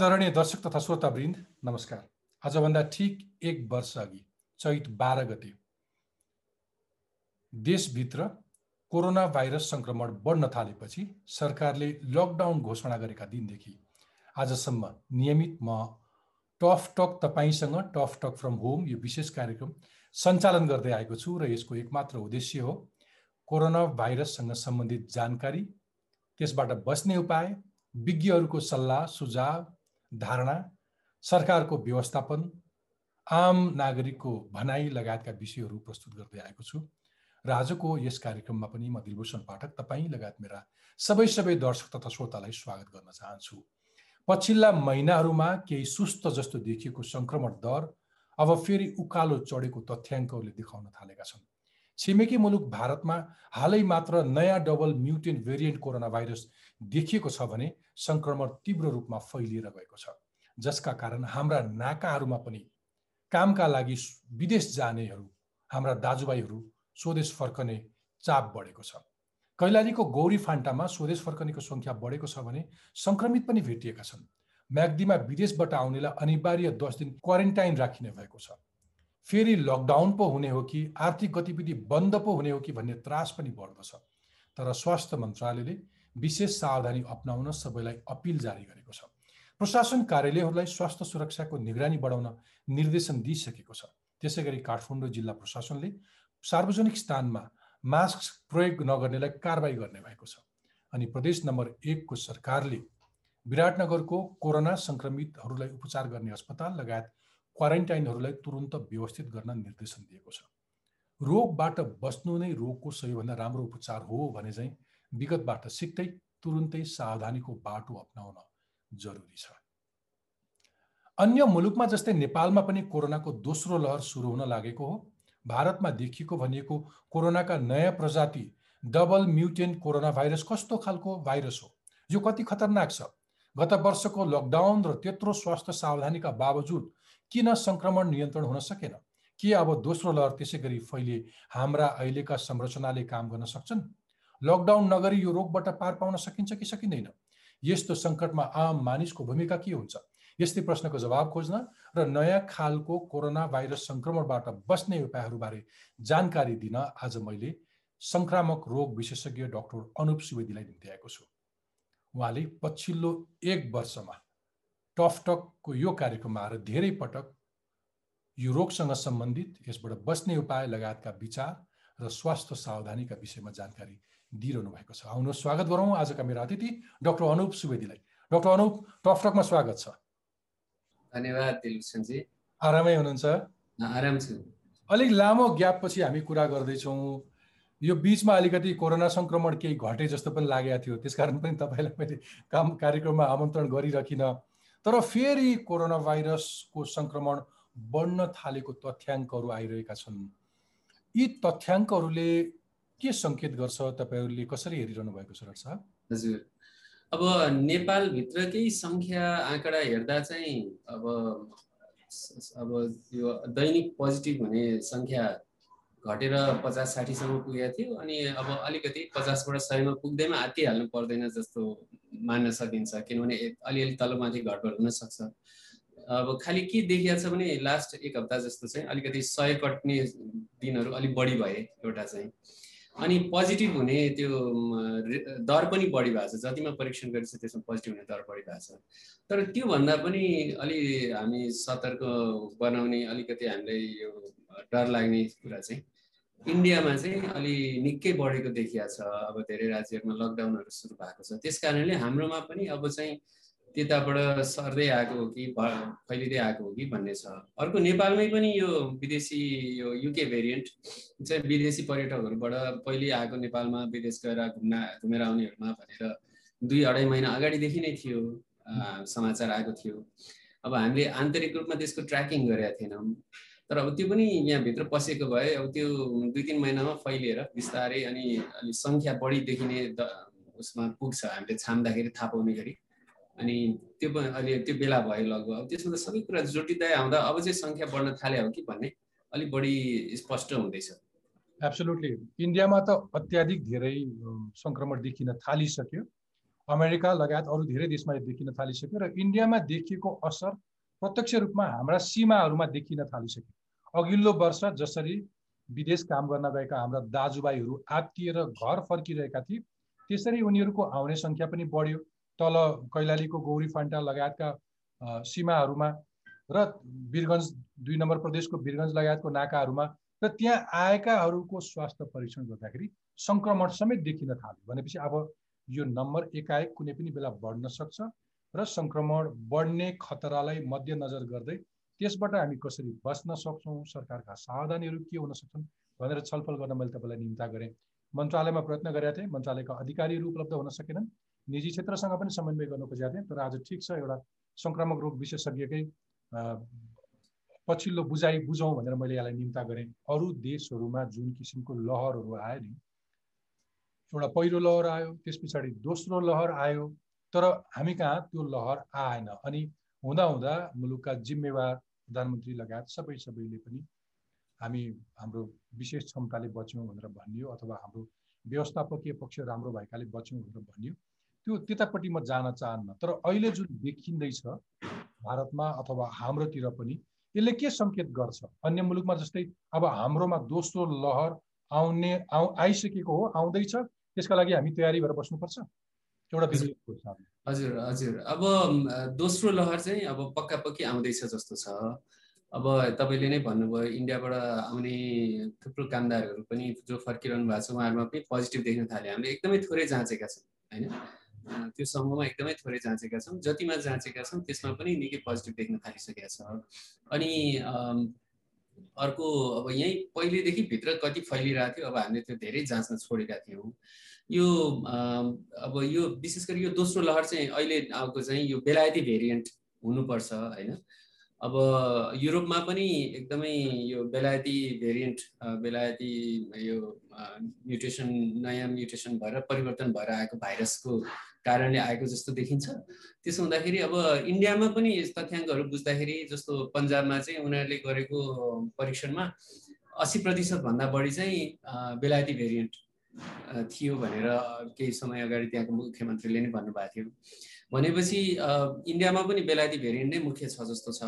आदरणीय दर्शक तथा श्रोतावृन्द नमस्कार। आजभन्दा ठिक एक वर्ष अघि चैत बाह्र गते देशभित्र कोरोना भाइरस सङ्क्रमण बढ्न थालेपछि सरकारले लकडाउन घोषणा गरेका दिनदेखि आजसम्म नियमित म टफ टक तपाईँसँग टफ टक फ्रम होम यो विशेष कार्यक्रम सञ्चालन गर्दै आएको छु र यसको एकमात्र उद्देश्य हो कोरोना भाइरससँग सम्बन्धित जानकारी त्यसबाट बस्ने उपाय विज्ञहरूको सल्लाह सुझाव धारणा सरकारको व्यवस्थापन आम नागरिकको भनाइ लगायतका विषयहरू प्रस्तुत गर्दै आएको छु र आजको यस कार्यक्रममा पनि म दिलभूषण पाठक तपाईँ लगायत मेरा सबै सबै दर्शक तथा श्रोतालाई स्वागत गर्न चाहन्छु। पछिल्ला महिनाहरूमा केही सुस्त जस्तो देखिएको सङ्क्रमण दर अब फेरि उकालो चढेको तथ्याङ्कहरूले देखाउन थालेका छन्। छिमेकी मुलुक भारतमा हालै मात्र नयाँ double mutant variant corona virus देखिएको छ भने सङ्क्रमण तीव्र रूपमा फैलिएर गएको छ जसका कारण हाम्रा नाकाहरूमा पनि कामका लागि विदेश जानेहरू हाम्रा दाजुभाइहरू स्वदेश फर्कने चाप बढेको छ। कैलालीको गौरी फान्टामा स्वदेश फर्कनेको सङ्ख्या बढेको छ भने सङ्क्रमित पनि भेटिएका छन्। म्याग्दीमा विदेशबाट आउनेलाई अनिवार्य दस दिन क्वारेन्टाइन राखिने भएको छ। फेरि लकडाउन पो हुने हो कि आर्थिक गतिविधि बन्द पो हुने हो कि भन्ने त्रास पनि बढ्दछ तर स्वास्थ्य मन्त्रालयले विशेष सावधानी अप्नाउन सबैलाई अपिल जारी गरेको छ। प्रशासन कार्यालयहरूलाई स्वास्थ्य सुरक्षाको निगरानी बढाउन निर्देशन दिइसकेको छ। त्यसै गरी काठमाडौँ जिल्ला प्रशासनले सार्वजनिक स्थानमा मास्क प्रयोग नगर्नेलाई कारवाही गर्ने भएको छ अनि प्रदेश नम्बर एकको सरकारले विराटनगरको कोरोना सङ्क्रमितहरूलाई उपचार गर्ने अस्पताल लगायत क्वारेन्टाइनहरूलाई तुरन्त व्यवस्थित गर्न निर्देशन दिएको छ। रोगबाट बस्नु नै रोगको सबैभन्दा राम्रो उपचार हो भने चाहिँ विगतबाट सिक्दै तुरुन्तै सावधानीको बाटो अप्नाउन जरुरी छ। अन्य मुलुकमा जस्तै नेपालमा पनि कोरोनाको दोस्रो लहर सुरु हुन लागेको हो। भारतमा देखिएको भनिएको कोरोनाका नयाँ प्रजाति डबल म्युटेन्ट कोरोना भाइरस कस्तो खालको भाइरस हो? यो कति खतरनाक छ? गत वर्षको लकडाउन र त्यत्रो स्वास्थ्य सावधानीका बावजुद किन सङ्क्रमण नियन्त्रण हुन सकेन? के अब दोस्रो लहर त्यसै गरी फैलिए हाम्रा अहिलेका संरचनाले काम गर्न सक्छन्? लकडाउन नगरी यो रोगबाट पार पाउन सकिन्छ कि सकिँदैन? यस्तो सङ्कटमा आम मानिसको भूमिका के हुन्छ? यस्तै प्रश्नको जवाब खोज्न र नयाँ खालको कोरोना भाइरस सङ्क्रमणबाट बस्ने उपायहरूबारे जानकारी दिन आज मैले सङ्क्रामक रोग विशेषज्ञ डाक्टर अनुप सुवेदीलाई निम्ति आएको छु। उहाँले पछिल्लो एक वर्षमा टफटकको यो कार्यक्रममा आएर धेरै पटक यो रोगसँग सम्बन्धित यसबाट बस्ने उपाय लगायतका विचार र स्वास्थ्य सावधानीका विषयमा जानकारी दिइरहनु भएको छ। आउनु स्वागत गरौँ आजका मेरो अतिथि डाक्टर अनुप सुवेदीलाई। डाक्टर अनुप टफटकमा स्वागत छ। धन्यवाद आरामै हुनुहुन्छ? आराम छु। अलिक लामो ग्याप पछि हामी कुरा गर्दैछौँ। यो बिचमा अलिकति कोरोना सङ्क्रमण केही घटे जस्तो पनि लागेको थियो। त्यसकारण पनि तपाईँलाई मैले काम कार्यक्रममा आमन्त्रण गरिरकिनँ तर फेरि कोरोना भाइरसको सङ्क्रमण बढ्न थालेको तथ्याङ्कहरू आइरहेका छन्। यी तथ्याङ्कहरूले के सङ्केत गर्छ तपाईँहरूले? कसरी हेरिरहनु भएको छ साहब? हजुर। अब नेपालभित्रकै सङ्ख्या आँकडा हेर्दा चाहिँ अब अब यो दैनिक पोजिटिभ हुने सङ्ख्या घटेर पचास साठीसम्म पुगेको थियो अनि अब अलिकति पचासबाट सयमा पुग्दैमा आत्तिहाल्नु पर्दैन जस्तो मान्न सकिन्छ किनभने अलिअलि तलमाथि घटबड हुनसक्छ। अब खालि के देखिया छ भने लास्ट एक हप्ता जस्तो चाहिँ अलिकति सय कट्ने दिनहरू अलिक बढी भए एउटा चाहिँ। अनि पोजिटिभ हुने त्यो दर पनि बढी भएको छ। जतिमा परीक्षण गरिन्छ त्यसमा पोजिटिभ हुने दर बढी भएको छ। तर त्योभन्दा पनि अलि हामी सतर्क बनाउने अलिकति हामीलाई यो डर लाग्ने कुरा चाहिँ इन्डियामा चाहिँ अलि निकै बढेको देखिया छ। अब धेरै राज्यहरूमा लकडाउनहरू सुरु भएको छ। त्यस कारणले हाम्रोमा पनि अब चाहिँ त्यताबाट सर्दै आएको हो कि फैलिँदै आएको हो कि भन्ने छ। अर्को नेपालमै पनि यो विदेशी यो युके भेरिएन्ट चाहिँ विदेशी पर्यटकहरूबाट पहिले आएको नेपालमा विदेश गएर घुम्न घुमेर आउनेहरूमा भनेर दुई अढाई महिना अगाडिदेखि नै थियो समाचार आएको थियो। अब हामीले आन्तरिक रूपमा त्यसको ट्र्याकिङ गरेका थिएनौँ। तर अब त्यो पनि यहाँभित्र पसेको भए अब त्यो दुई तिन महिनामा फैलिएर बिस्तारै अनि अलिक सङ्ख्या बढी देखिने उसमा पुग्छ। हामीले छाम्दाखेरि थाहा पाउने गरी। अनि त्यो अहिले त्यो बेला भयो लगभग। अब त्यसमा त सबै कुरा जोटिँदै आउँदा अब चाहिँ सङ्ख्या बढ्न थाल्यो हो कि भन्ने अलिक बढी स्पष्ट हुँदैछ। एब्सोल्युटली इन्डियामा त अत्याधिक धेरै सङ्क्रमण देखिन थालिसक्यो। अमेरिका लगायत अरू धेरै देशमा देखिन थालिसक्यो र इन्डियामा देखिएको असर प्रत्यक्ष रूपमा हाम्रा सीमाहरूमा देखिन थालिसक्यो। अघिल्लो वर्ष जसरी विदेश काम गर्न गएका हाम्रा दाजुभाइहरू आत्तिएर घर फर्किरहेका थिए त्यसरी उनीहरूको आउने सङ्ख्या पनि बढ्यो। तल कैलालीको गौरी फान्टा लगायतका सीमाहरूमा र वीरगन्ज दुई नम्बर प्रदेशको वीरगन्ज लगायतको नाकाहरूमा र त्यहाँ आएकाहरूको स्वास्थ्य परीक्षण गर्दाखेरि सङ्क्रमण समेत देखिन थाल्यो। भनेपछि अब यो नम्बर एकाएक कुनै पनि बेला बढ्न सक्छ र सङ्क्रमण बढ्ने खतरालाई मध्यनजर गर्दै त्यसबाट हामी कसरी बच्न सक्छौँ? सरकारका सावधानीहरू के हुन सक्छन्? भनेर छलफल गर्न मैले तपाईँलाई निम्ता गरेँ। मन्त्रालयमा प्रयत्न गरेका थिएँ। मन्त्रालयका अधिकारीहरू उपलब्ध हुन सकेनन्। निजी क्षेत्रसँग पनि समन्वय गर्न खोजेका थिएँ तर आज ठिक छ एउटा सङ्क्रामक रोग विशेषज्ञकै पछिल्लो बुझाइ बुझौँ भनेर मैले यसलाई निम्ता गरेँ। अरू देशहरूमा जुन किसिमको लहरहरू आयो नि एउटा पहिलो लहर आयो त्यस पछाडि दोस्रो लहर आयो तर हामी कहाँ त्यो लहर आएन। अनि हुँदा हुँदा मुलुकका जिम्मेवार प्रधानमन्त्री लगायत सबै सबैले पनि हामी हाम्रो विशेष क्षमताले बच्यौँ भनेर भनियो अथवा हाम्रो व्यवस्थापकीय पक्ष राम्रो भएकाले बच्यौँ भनेर भनियो। त्यो त्यतापट्टि म जान चाहन्न। तर अहिले जुन देखिँदैछ भारतमा अथवा हाम्रोतिर पनि यसले के सङ्केत गर्छ? अन्य मुलुकमा जस्तै अब हाम्रोमा दोस्रो लहर आउने आउ आइसकेको हो आउँदैछ त्यसका लागि हामी तयारी भएर बस्नुपर्छ? एउटा हजुर। हजुर अब दोस्रो लहर चाहिँ अब पक्का पक्की आउँदैछ जस्तो छ। अब तपाईँले नै भन्नुभयो इन्डियाबाट आउने थुप्रो कामदारहरू पनि जो फर्किरहनु भएको छ उहाँहरूमा पनि पोजिटिभ देख्न थाल्यो हामीले एकदमै थोरै जाँचेका छौँ होइन? त्यो समूहमा एकदमै थोरै जाँचेका छौँ। जतिमा जाँचेका छौँ त्यसमा पनि निकै पोजिटिभ देख्न थालिसकेका छ। अनि अर्को अब यहीँ पहिलेदेखि भित्र कति फैलिरहेको थियो अब हामीले त्यो धेरै जाँच्न छोडेका थियौँ। यो अब यो विशेष गरी यो दोस्रो लहर चाहिँ अहिले आएको चाहिँ यो बेलायती भेरिएन्ट हुनुपर्छ होइन? अब युरोपमा पनि एकदमै यो बेलायती भेरिएन्ट बेलायती यो म्युटेसन नयाँ म्युटेसन भएर परिवर्तन भएर आएको भाइरसको कारणले आएको जस्तो देखिन्छ। त्यसो हुँदाखेरि अब इन्डियामा पनि तथ्याङ्कहरू बुझ्दाखेरि जस्तो पन्जाबमा चाहिँ उनीहरूले गरेको परीक्षणमा अस्सी प्रतिशतभन्दा बढी चाहिँ बेलायती भेरिएन्ट थियो भनेर केही समय अगाडि त्यहाँको मुख्यमन्त्रीले नै भन्नुभएको थियो। भनेपछि इन्डियामा पनि बेलायती भेरिएन्ट नै मुख्य छ जस्तो छ।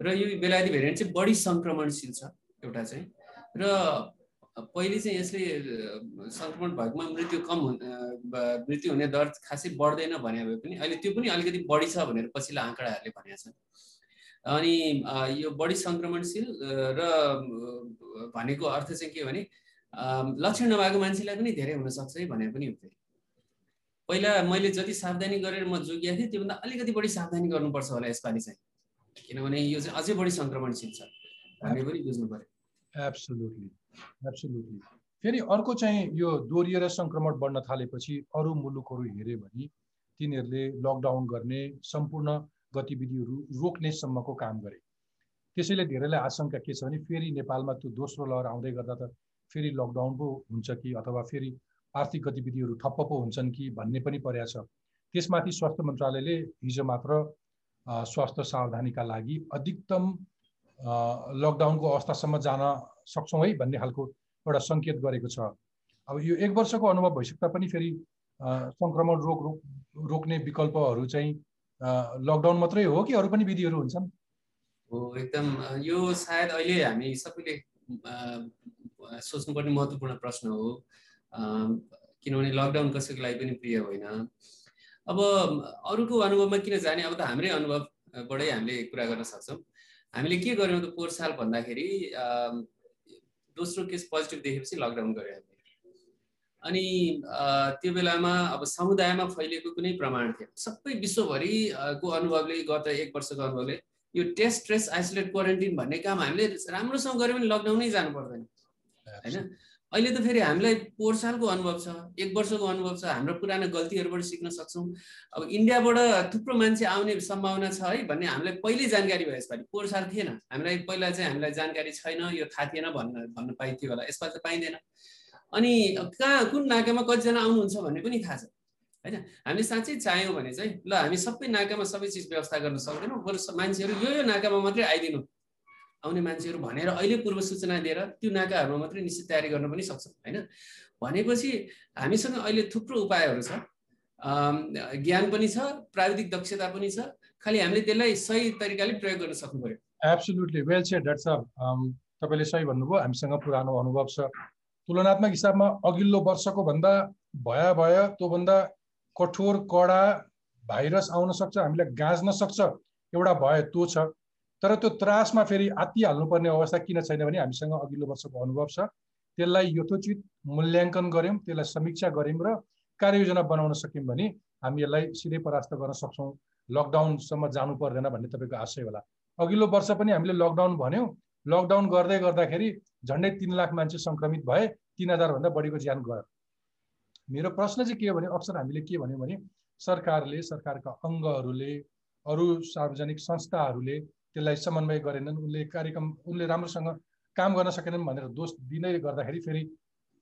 र यो बेलायती भेरिएन्ट चाहिँ बढी सङ्क्रमणशील छ एउटा चाहिँ। र पहिले चाहिँ यसले सङ्क्रमण भएकोमा मृत्यु कम मृत्यु हुने दर खासै बढ्दैन भने भए पनि अहिले त्यो पनि अलिकति बढी छ भनेर पछिल्लो आँकडाहरूले भनेको छ अनि यो बढी सङ्क्रमणशील र भनेको अर्थ चाहिँ के भने लक्षण नभएको मान्छेलाई पनि धेरै हुनसक्छ है भनेर पनि हुन्थ्यो। पहिला मैले जति सावधानी गरेर म जोगिएको थिएँ त्योभन्दा अलिकति बढी सावधानी गर्नुपर्छ होला यसपालि चाहिँ। किनभने यो चाहिँ अझै बढी सङ्क्रमणशील छ भन्ने पनि बुझ्नु पर्यो एब्सोल्युटली फेरि अर्को चाहिँ यो दोहोरिएर सङ्क्रमण बढ्न थालेपछि अरू मुलुकहरू हेऱ्यो भने तिनीहरूले लकडाउन गर्ने सम्पूर्ण गतिविधिहरू रोक्नेसम्मको काम गरे। त्यसैले धेरैलाई आशंका के छ भने फेरि नेपालमा त्यो दोस्रो लहर आउँदै गर्दा त फेरि लकडाउन पो हुन्छ कि अथवा फेरि आर्थिक गतिविधिहरू ठप्प पो हुन्छन् कि भन्ने पनि परेको छ। त्यसमाथि स्वास्थ्य मन्त्रालयले हिजो मात्र स्वास्थ्य सावधानीका लागि अधिकतम लकडाउनको अवस्थासम्म जान सक्छौँ है भन्ने खालको एउटा सङ्केत गरेको छ। अब यो एक वर्षको अनुभव भइसक्दा पनि फेरि सङ्क्रमण रोग रोक रोक्ने विकल्पहरू चाहिँ लकडाउन मात्रै हो कि अरू पनि विधिहरू हुन्छन्? हो एकदम यो सायद अहिले हामी सबैले सोच्नुपर्ने महत्त्वपूर्ण प्रश्न हो। किनभने लकडाउन कसैको लागि पनि प्रिय होइन। अब अरूको अनुभवमा किन जाने अब त हाम्रै अनुभवबाटै हामीले कुरा गर्न सक्छौँ। हामीले के गर्यौँ त पोहोर साल भन्दाखेरि दोस्रो केस पोजिटिभ देखेपछि लकडाउन गऱ्यो हामीले अनि त्यो बेलामा अब समुदायमा फैलिएको कुनै प्रमाण थिएन। सबै विश्वभरिको अनुभवले गत एक वर्षको अनुभवले यो टेस्ट ट्रेस आइसोलेट क्वारेन्टिन भन्ने काम हामीले राम्रोसँग गऱ्यो भने लकडाउनै जानु पर्दैन। होइन? अहिले त फेरि हामीलाई पोहोर सालको अनुभव छ एक वर्षको अनुभव छ हाम्रो पुरानो गल्तीहरूबाट सिक्न सक्छौँ। अब इन्डियाबाट थुप्रो मान्छे आउने सम्भावना छ है भन्ने हामीलाई पहिल्यै जानकारी भयो यसपालि। पोहोर साल थिएन। हामीलाई पहिला चाहिँ हामीलाई जानकारी छैन यो थाहा थिएन भन्न भन्न पाइन्थ्यो होला। यसपालि त पाइँदैन। अनि कहाँ कुन नाकामा कतिजना आउनुहुन्छ भन्ने पनि थाहा छ। होइन? हामीले साँच्चै चाह्यौँ भने चाहिँ ल हामी सबै नाकामा सबै चिज व्यवस्था गर्न सक्दैनौँ बरु मान्छेहरू यो यो नाकामा मात्रै आइदिनु। आउने मान्छेहरू भनेर अहिले पूर्व सूचना दिएर त्यो नाकाहरूमा मात्रै निश्चित तयारी गर्न पनि सक्छौँ होइन? भनेपछि हामीसँग अहिले थुप्रो उपायहरू छ। ज्ञान पनि छ प्राविधिक दक्षता पनि छ। खालि हामीले त्यसलाई सही तरिकाले प्रयोग गर्न सक्नु पर्यो एब्सोल्युटली वेल सेड द्याट्स तपाईँले सही भन्नुभयो। हामीसँग पुरानो अनुभव छ। तुलनात्मक हिसाबमा अघिल्लो वर्षको भन्दा भया भय त्योभन्दा कठोर कडा भाइरस आउन सक्छ हामीलाई गाँच्न सक्छ। एउटा भय त्यो छ। तर त्यो त्रासमा फेरि आत्तिहाल्नुपर्ने अवस्था किन छैन भने हामीसँग अघिल्लो वर्षको अनुभव छ। त्यसलाई यथोचित मूल्याङ्कन गऱ्यौँ त्यसलाई समीक्षा गऱ्यौँ र कार्ययोजना बनाउन सक्यौँ भने हामी यसलाई सिधै परास्त गर्न सक्छौँ। लकडाउनसम्म जानु पर्दैन भन्ने तपाईँको आशय होला। अघिल्लो वर्ष पनि हामीले लकडाउन भन्यौँ। लकडाउन गर्दै गर्दाखेरि झन्डै तिन लाख मान्छे सङ्क्रमित भए तिन हजारभन्दा बढीको ज्यान गयो। मेरो प्रश्न चाहिँ के हो भने अक्सर हामीले के भन्यौँ भने सरकारले सरकारका अङ्गहरूले अरू सार्वजनिक संस्थाहरूले त्यसलाई समन्वय गरेनन्। उनले कार्यक्रम उनले राम्रोसँग काम गर्न सकेनन् भनेर दोष दिँदै गर्दाखेरि फेरि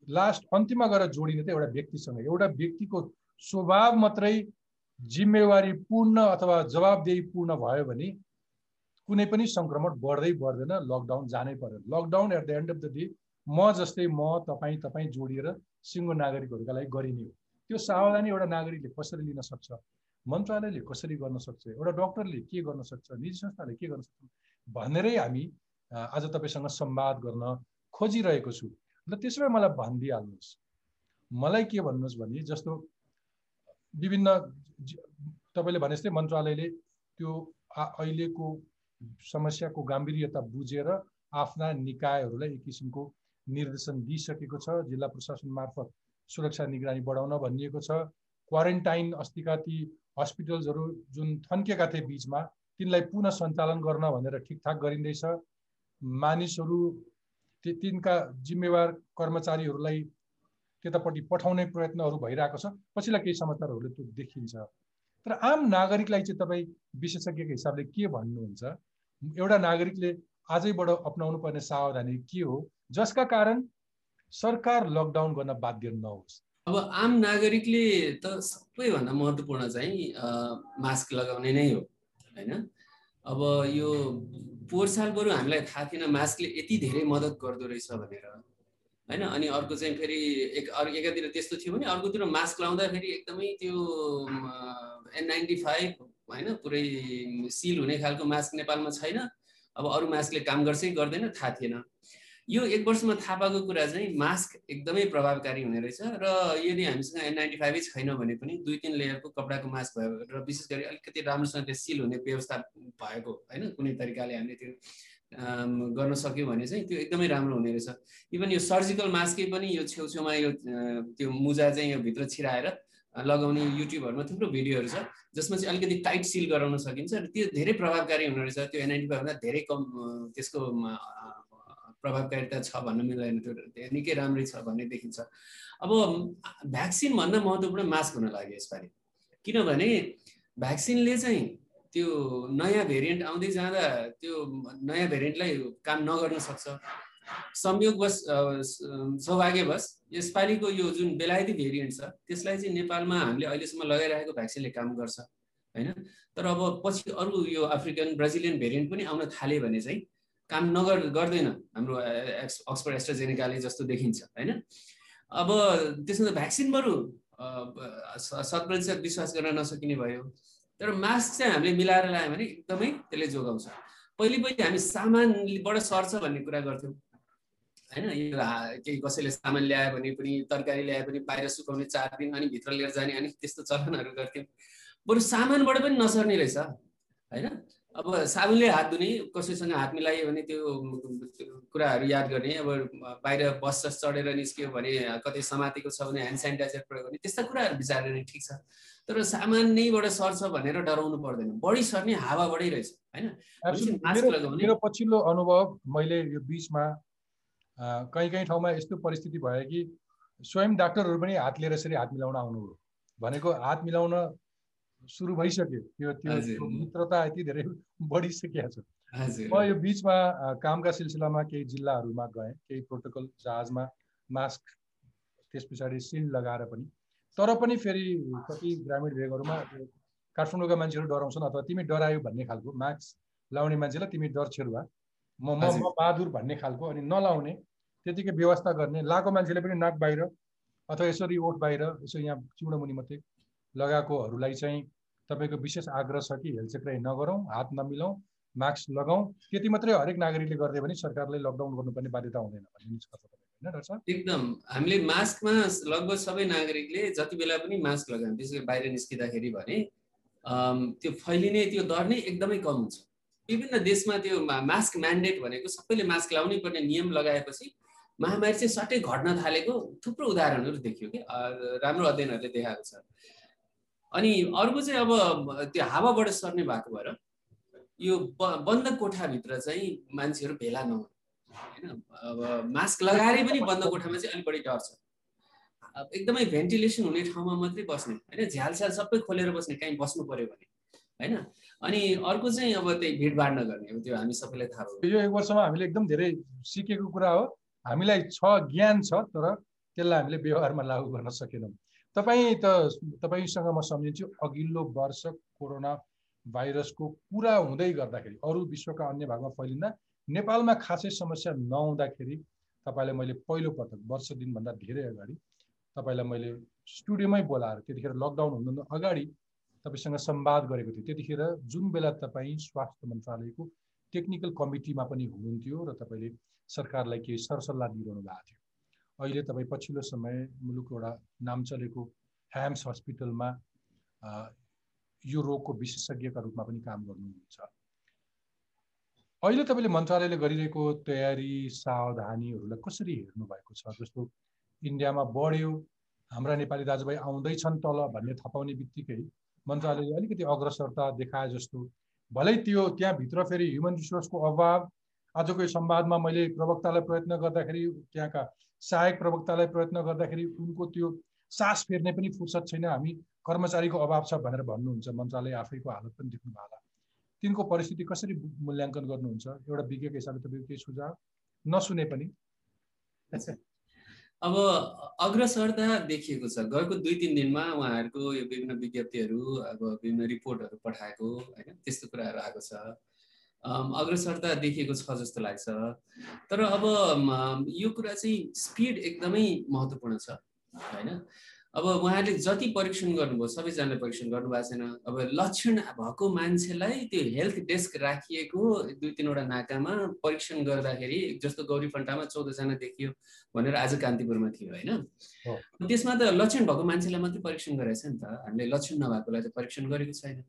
लास्ट अन्तिममा गएर जोडिने त एउटा व्यक्तिसँग एउटा व्यक्तिको स्वभाव मात्रै जिम्मेवारी पूर्ण अथवा जवाबदेही पूर्ण भयो भने कुनै पनि सङ्क्रमण बढ्दै बढ्दैन लकडाउन जानै पर्यो। Lockdown at the end of the day म जस्तै म तपाईँ तपाईँ जोडिएर सिङ्गो नागरिकहरूका लागि गरिने हो। त्यो सावधानी एउटा नागरिकले कसरी लिन सक्छ? मन्त्रालयले कसरी गर्न सक्छ? एउटा डक्टरले के गर्न सक्छ? निजी संस्थाले के गर्न सक्छ? भनेरै हामी आज तपाईँसँग संवाद गर्न खोजिरहेको छु। र त्यसो भए मलाई भनिदिइहाल्नुहोस्। मलाई के भन्नुहोस् भने जस्तो विभिन्न तपाईँले भने जस्तै मन्त्रालयले त्यो अहिलेको समस्याको गाम्भीर्यता बुझेर आफ्ना निकायहरूलाई एक किसिमको निर्देशन दिइसकेको छ। जिल्ला प्रशासन मार्फत सुरक्षा निगरानी बढाउन भनिएको छ। क्वारेन्टाइन अस्तिका ती हस्पिटल्सहरू जुन थन्केका थिए बिचमा तिनलाई पुनः सञ्चालन गर्न भनेर ठिकठाक गरिँदैछ। मानिसहरू तिनका जिम्मेवार कर्मचारीहरूलाई त्यतापट्टि पठाउने प्रयत्नहरू भइरहेको छ। पछिल्ला केही समाचारहरूले त्यो देखिन्छ। तर आम नागरिकलाई चाहिँ तपाईँ विशेषज्ञको हिसाबले के भन्नुहुन्छ? एउटा नागरिकले आजैबाट अप्नाउनु पर्ने सावधानी के हो? जसका कारण सरकार लकडाउन गर्न बाध्य नहोस्। अब आम नागरिकले त सबैभन्दा महत्त्वपूर्ण चाहिँ मास्क लगाउने नै हो होइन? अब यो पोहोर साल बरु हामीलाई थाहा थिएन मास्कले यति धेरै मद्दत गर्दो रहेछ भनेर होइन? अनि अर्को चाहिँ फेरि एक अर्को एकातिर त्यस्तो थियो भने अर्कोतिर मास्क लाउँदाखेरि एकदमै त्यो एन नाइन्टी फाइभ होइन? पुरै सिल हुने खालको मास्क नेपालमा छैन। अब अरू मास्कले काम गर्छ कि गर्दैन थाहा थिएन। यो एक वर्षमा थाहा पाएको कुरा चाहिँ मास्क एकदमै प्रभावकारी हुने रहेछ र यदि हामीसँग एन नाइन्टी फाइभै छैन भने पनि दुई तिन लेयरको कपडाको मास्क भयो र विशेष गरी अलिकति राम्रोसँग त्यो सिल हुने व्यवस्था भएको होइन कुनै तरिकाले हामीले त्यो गर्न सक्यो भने चाहिँ त्यो एकदमै राम्रो हुने रहेछ। इभन यो सर्जिकल मास्कै पनि यो छेउछेउमा यो त्यो मुजा चाहिँ यो भित्र छिराएर लगाउने युट्युबहरूमा थुप्रो भिडियोहरू छ जसमा चाहिँ अलिकति टाइट सिल गराउन सकिन्छ र त्यो धेरै प्रभावकारी हुने रहेछ। त्यो एनआइटी फाइभभन्दा धेरै कम त्यसको प्रभावकारिता छ भन्न मिल्दैन त्यो निकै राम्रै छ भन्ने देखिन्छ। अब भ्याक्सिनभन्दा महत्त्वपूर्ण मास्क हुन लाग्यो यसपालि। किनभने भ्याक्सिनले चाहिँ त्यो नयाँ भेरिएन्ट आउँदै जाँदा त्यो नयाँ भेरिएन्टलाई काम नगर्न सक्छ। संयोगवश सौभाग्यवश यसपालिको यो जुन बेलायती भेरिएन्ट छ त्यसलाई चाहिँ नेपालमा हामीले अहिलेसम्म लगाइरहेको भ्याक्सिनले काम गर्छ होइन? तर अब पछि अरू यो अफ्रिकन ब्राजिलियन भेरिएन्ट पनि आउन थाल्यो भने चाहिँ काम नगर गर्दैन हाम्रो अक्सफोर्ड एस्ट्राजेनिकाले जस्तो देखिन्छ होइन? अब त्यसमा त भ्याक्सिन बरु शत विश्वास गर्न नसकिने भयो। तर मास्क चाहिँ हामीले मिलाएर लायो भने एकदमै त्यसले जोगाउँछ। पहिले पहिले हामी सामानबाट सर्छ भन्ने कुरा गर्थ्यौँ होइन? यो केही कसैले सामान ल्यायो भने पनि तरकारी ल्यायो भने बाहिर सुकाउने चार दिन अनि भित्र लिएर जाने अनि त्यस्तो चलनहरू गर्थ्यौँ। बरु सामानबाट पनि नसर्ने रहेछ होइन? अब साबुनले हात धुने कसैसँग हात मिलायो भने त्यो कुराहरू याद गर्ने अब बाहिर बस जस चढेर निस्क्यो भने कतै समातेको छ भने ह्यान्ड सेनिटाइजर प्रयोग गर्ने त्यस्ता कुराहरू विचार गर्ने ठिक छ। तर सामान नैबाट सर्छ भनेर डराउनु पर्दैन। बढी सर्ने हावाबाटै रहेछ होइन? मेरो पछिल्लो अनुभव मैले यो बिचमा कहीँ कहीँ ठाउँमा यस्तो परिस्थिति भयो कि स्वयं डाक्टरहरू पनि हात लिएर यसरी हात मिलाउन आउनुभयो भनेको हात मिलाउन सुरु भइसक्यो। त्यो त्यो मित्रता यति धेरै बढिसकेको छ म यो बिचमा कामका सिलसिलामा केही जिल्लाहरूमा गएँ केही प्रोटोकल जहाजमा मास्क त्यस पछाडि सिल्ड लगाएर पनि। तर पनि फेरि कति ग्रामीण भेगहरूमा काठमाडौँका मान्छेहरू डराउँछन् अथवा तिमी डरायो भन्ने खालको मास्क लाउने मान्छेलाई तिमी डर छेरुवा म म बहादुर भन्ने खालको अनि नलाउने त्यतिकै व्यवस्था गर्ने लाएको मान्छेले पनि नाक बाहिर अथवा यसरी ओठ बाहिर यसो यहाँ चिउडो मुनि मात्रै लगाएकोहरूलाई चाहिँ तपाईँको विशेष आग्रह छ कि हेलचेक्राइ नगरौँ हात नमिलाउँ मास्क लगाउँ। त्यति मात्रै हरेक नागरिकले गरिदियो भने सरकारले लकडाउन गर्नुपर्ने बाध्यता हुँदैन भन्ने निष्कर्ष एकदम। हामीले मास्कमा लगभग सबै नागरिकले जति बेला पनि मास्क लगायो विशेष गरी बाहिर निस्किँदाखेरि भने त्यो फैलिने त्यो दर नै एकदमै कम हुन्छ। विभिन्न देशमा त्यो मास्क म्यान्डेट भनेको सबैले मास्क लाउनै पर्ने नियम लगाएपछि महामारी चाहिँ सट्टै घट्न थालेको थुप्रो उदाहरणहरू देखियो कि। राम्रो अध्ययनहरूले देखाएको छ। अनि अर्को चाहिँ अब त्यो हावाबाट सर्ने भएको भएर यो बन्द कोठाभित्र चाहिँ मान्छेहरू भेला नहुन्। होइन? अब मास्क लगाएरै पनि बन्द कोठामा चाहिँ अलिक बढी डर छ एकदमै भेन्टिलेसन हुने ठाउँमा मात्रै बस्ने। होइन? झ्यालस्याल सबै खोलेर बस्ने कहीँ बस्नु पर्यो भने। होइन? अनि अर्को चाहिँ अब त्यही भिडभाड नगर्ने अब त्यो हामी सबैलाई थाहा हो यो एक वर्षमा हामीले एकदम धेरै सिकेको कुरा हो। हामीलाई छ ज्ञान छ तर त्यसलाई हामीले व्यवहारमा लागू गर्न सकेनौँ। तपाईँ त तपाईँसँग म सम्झिन्छु अघिल्लो वर्ष कोरोना भाइरसको कुरा हुँदै गर्दाखेरि अरू विश्वका अन्य भागमा फैलिँदा नेपालमा खासै समस्या नहुँदाखेरि तपाईँलाई मैले पहिलोपटक वर्ष दिनभन्दा धेरै अगाडि तपाईँलाई मैले स्टुडियोमै बोलाएर त्यतिखेर लकडाउन हुनुभन्दा अगाडि तपाईँसँग संवाद गरेको थिएँ। त्यतिखेर जुन बेला तपाईँ स्वास्थ्य मन्त्रालयको टेक्निकल कमिटीमा पनि हुनुहुन्थ्यो र तपाईँले सरकारलाई केही सरसल्लाह दिइरहनु भएको थियो। अहिले तपाईँ पछिल्लो समय मुलुकको एउटा नाम चलेको ह्याम्स हस्पिटलमा यो रोगको विशेषज्ञका रूपमा पनि काम गर्नुहुन्छ। अहिले तपाईँले मन्त्रालयले गरिरहेको तयारी सावधानीहरूलाई कसरी हेर्नु भएको छ? जस्तो इन्डियामा बढ्यो हाम्रा नेपाली दाजुभाइ आउँदैछन् तल भन्ने थपाउने बित्तिकै मन्त्रालयले अलिकति अग्रसरता देखाए जस्तो। भलै त्यो त्यहाँभित्र फेरि ह्युमन रिसोर्सको अभाव आजको यो संवादमा मैले प्रवक्तालाई प्रयत्न गर्दाखेरि त्यहाँका सहायक प्रवक्तालाई प्रयत्न गर्दाखेरि उनको त्यो सास फेर्ने पनि फुर्सद छैन। हामी कर्मचारीको अभाव छ भनेर भन्नुहुन्छ। मन्त्रालय आफैको हालत पनि देख्नु होला। तिनको परिस्थिति कसरी मूल्याङ्कन गर्नुहुन्छ? एउटा विज्ञको हिसाबले तपाईँको केही सुझाव नसुने पनि। अब अग्रसरता देखिएको छ। गएको दुई तिन दिनमा उहाँहरूको यो विभिन्न विज्ञप्तिहरू अब विभिन्न रिपोर्टहरू पठाएको होइन? त्यस्तो कुराहरू आएको छ। अग्रसरता देखिएको छ जस्तो लाग्छ। तर अब यो कुरा चाहिँ स्पिड एकदमै महत्त्वपूर्ण छ होइन? अब उहाँले जति परीक्षण गर्नुभयो सबैजनाले परीक्षण गर्नुभएको छैन। अब लक्षण भएको मान्छेलाई त्यो हेल्थ डेस्क राखिएको दुई तिनवटा नाकामा परीक्षण गर्दाखेरि जस्तो गौरी फन्टामा चौधजना देखियो भनेर आज कान्तिपुरमा थियो होइन? त्यसमा त लक्षण भएको मान्छेलाई मात्रै परीक्षण गरेको छ नि त। हामीले लक्षण नभएकोलाई त परीक्षण गरेको छैन।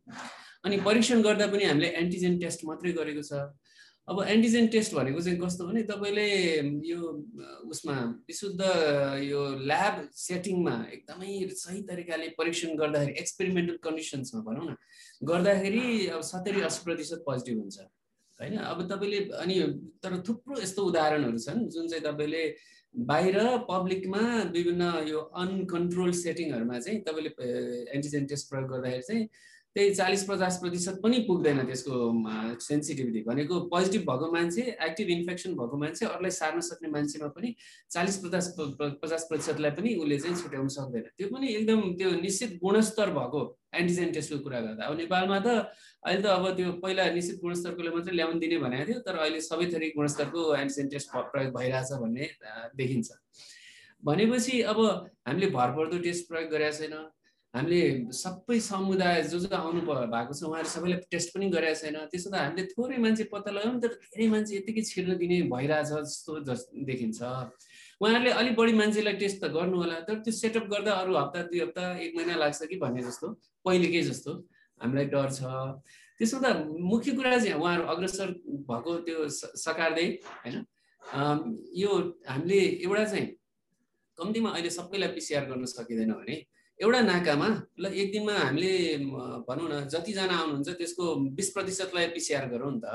अनि परीक्षण गर्दा पनि हामीले एन्टिजेन टेस्ट मात्रै गरेको छ। अब एन्टिजेन टेस्ट भनेको चाहिँ कस्तो भने तपाईँले यो उसमा विशुद्ध यो ल्याब सेटिङमा एकदमै सही तरिकाले परीक्षण गर्दाखेरि एक्सपेरिमेन्टल कन्डिसन्समा भनौँ न गर्दाखेरि अब सत्तरी अस्सी प्रतिशत पोजिटिभ हुन्छ। होइन? अब तपाईँले अनि तर थुप्रो यस्तो उदाहरणहरू छन् जुन चाहिँ तपाईँले बाहिर पब्लिकमा विभिन्न यो अनकन्ट्रोल सेटिङहरूमा चाहिँ तपाईँले एन्टिजेन टेस्ट प्रयोग गर्दाखेरि चाहिँ त्यही चालिस पचास प्रतिशत पनि पुग्दैन त्यसको सेन्सिटिभिटी भनेको पोजिटिभ भएको मान्छे एक्टिभ इन्फेक्सन भएको मान्छे अरूलाई सार्न सक्ने मान्छेमा पनि चालिस पचास पचास प्रतिशतलाई पनि उसले चाहिँ छुट्याउन सक्दैन। त्यो पनि एकदम त्यो निश्चित गुणस्तर भएको एन्टिजेन टेस्टको कुरा गर्दा। अब नेपालमा त अहिले त अब त्यो पहिला निश्चित गुणस्तरकोले मात्रै ल्याउनु दिने भनेको थियो तर अहिले सबै थरी गुणस्तरको एन्टिजेन टेस्ट प्रयोग भइरहेछ भन्ने देखिन्छ। भनेपछि अब हामीले भरपर्दो टेस्ट प्रयोग गरेका छैन। हामीले सबै समुदाय जो जो आउनु भएको छ उहाँहरू सबैलाई टेस्ट पनि गरेका छैन। त्यसो त हामीले थोरै मान्छे पत्ता लगायौँ तर धेरै मान्छे यतिकै छिर्न दिने भइरहेछ जस्तो जस देखिन्छ। उहाँहरूले अलिक बढी मान्छेलाई टेस्ट त गर्नु होला तर त्यो सेटअप गर्दा अरू हप्ता दुई हप्ता एक महिना लाग्छ कि भन्ने जस्तो पहिलेकै जस्तो हामीलाई डर छ। त्यसो त मुख्य कुरा चाहिँ उहाँहरू अग्रसर भएको त्यो सकार्दै होइन? यो हामीले एउटा चाहिँ कम्तीमा अहिले सबैलाई पिसिआर गर्न सकिँदैन भने एउटा नाकामा ल एक दिनमा हामीले भनौँ न जतिजना आउनुहुन्छ त्यसको बिस प्रतिशतलाई पिसिआर गरौँ नि त।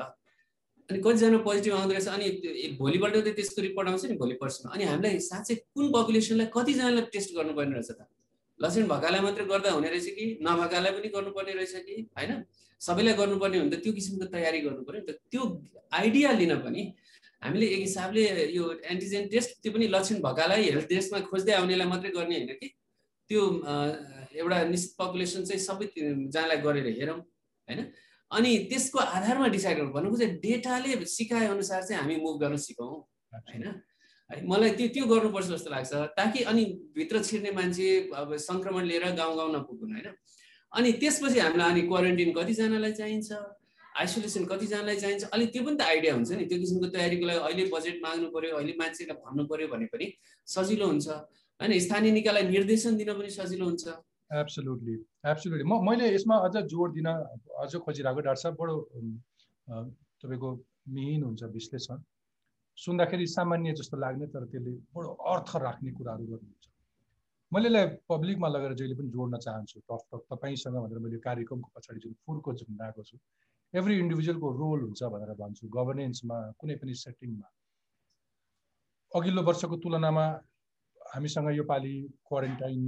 अनि कतिजना पोजिटिभ आउँदो रहेछ अनि भोलिपल्ट त त्यसको रिपोर्ट आउँछ नि भोलि पर्सिमा अनि हामीलाई साँच्चै कुन पपुलेसनलाई कतिजनालाई टेस्ट गर्नुपर्ने रहेछ त? लक्षण भएकालाई मात्रै गर्दा हुने रहेछ कि नभएकालाई पनि गर्नुपर्ने रहेछ कि होइन? सबैलाई गर्नुपर्ने हो भने त त्यो किसिमको तयारी गर्नु पऱ्यो नि त। त्यो आइडिया लिन पनि हामीले एक हिसाबले यो एन्टिजेन टेस्ट त्यो पनि लक्षण भएकालाई हेल्थ टेस्टमा खोज्दै आउनेलाई मात्रै गर्ने होइन कि? त्यो एउटा निश्चित पपुलेसन चाहिँ सबै जहाँलाई गरेर हेरौँ होइन? अनि त्यसको आधारमा डिसाइड गर्नु भनेको चाहिँ डेटाले सिकाए अनुसार चाहिँ हामी मुभ गर्न सिकौँ होइन? है मलाई त्यो त्यो गर्नुपर्छ जस्तो लाग्छ ताकि अनि भित्र छिर्ने मान्छे अब सङ्क्रमण लिएर गाउँ गाउँ नपुगुन् होइन? अनि त्यसपछि हामीलाई अनि क्वारेन्टिन कतिजनालाई चाहिन्छ आइसोलेसन कतिजनालाई चाहिन्छ अलिक त्यो पनि त आइडिया हुन्छ नि। त्यो किसिमको तयारीको लागि अहिले बजेट माग्नु पऱ्यो अहिले मान्छेलाई भन्नु पऱ्यो भने पनि सजिलो हुन्छ। होइन स्थानीय निकायलाई निर्देशन दिन पनि सजिलो हुन्छ। एब्सोल्युटली एब्सोल्युटली म मैले यसमा अझ जोड दिन अझ खोजिरहेको डाक्टर साहब बडो तपाईँको मिहिन हुन्छ विश्लेषण। सुन्दाखेरि सामान्य जस्तो लाग्ने तर त्यसले बडो अर्थ राख्ने कुराहरू गर्नुहुन्छ। मैले यसलाई पब्लिकमा लगेर जहिले पनि जोड्न चाहन्छु। टक टक तपाईँसँग भनेर मैले कार्यक्रमको पछाडि जुन फुर्को झुन्डाएको छु एभ्री इन्डिभिजुअलको रोल हुन्छ भनेर भन्छु। गभर्नेन्समा कुनै पनि सेटिङमा अघिल्लो वर्षको तुलनामा हामीसँग योपालि क्वारेन्टाइन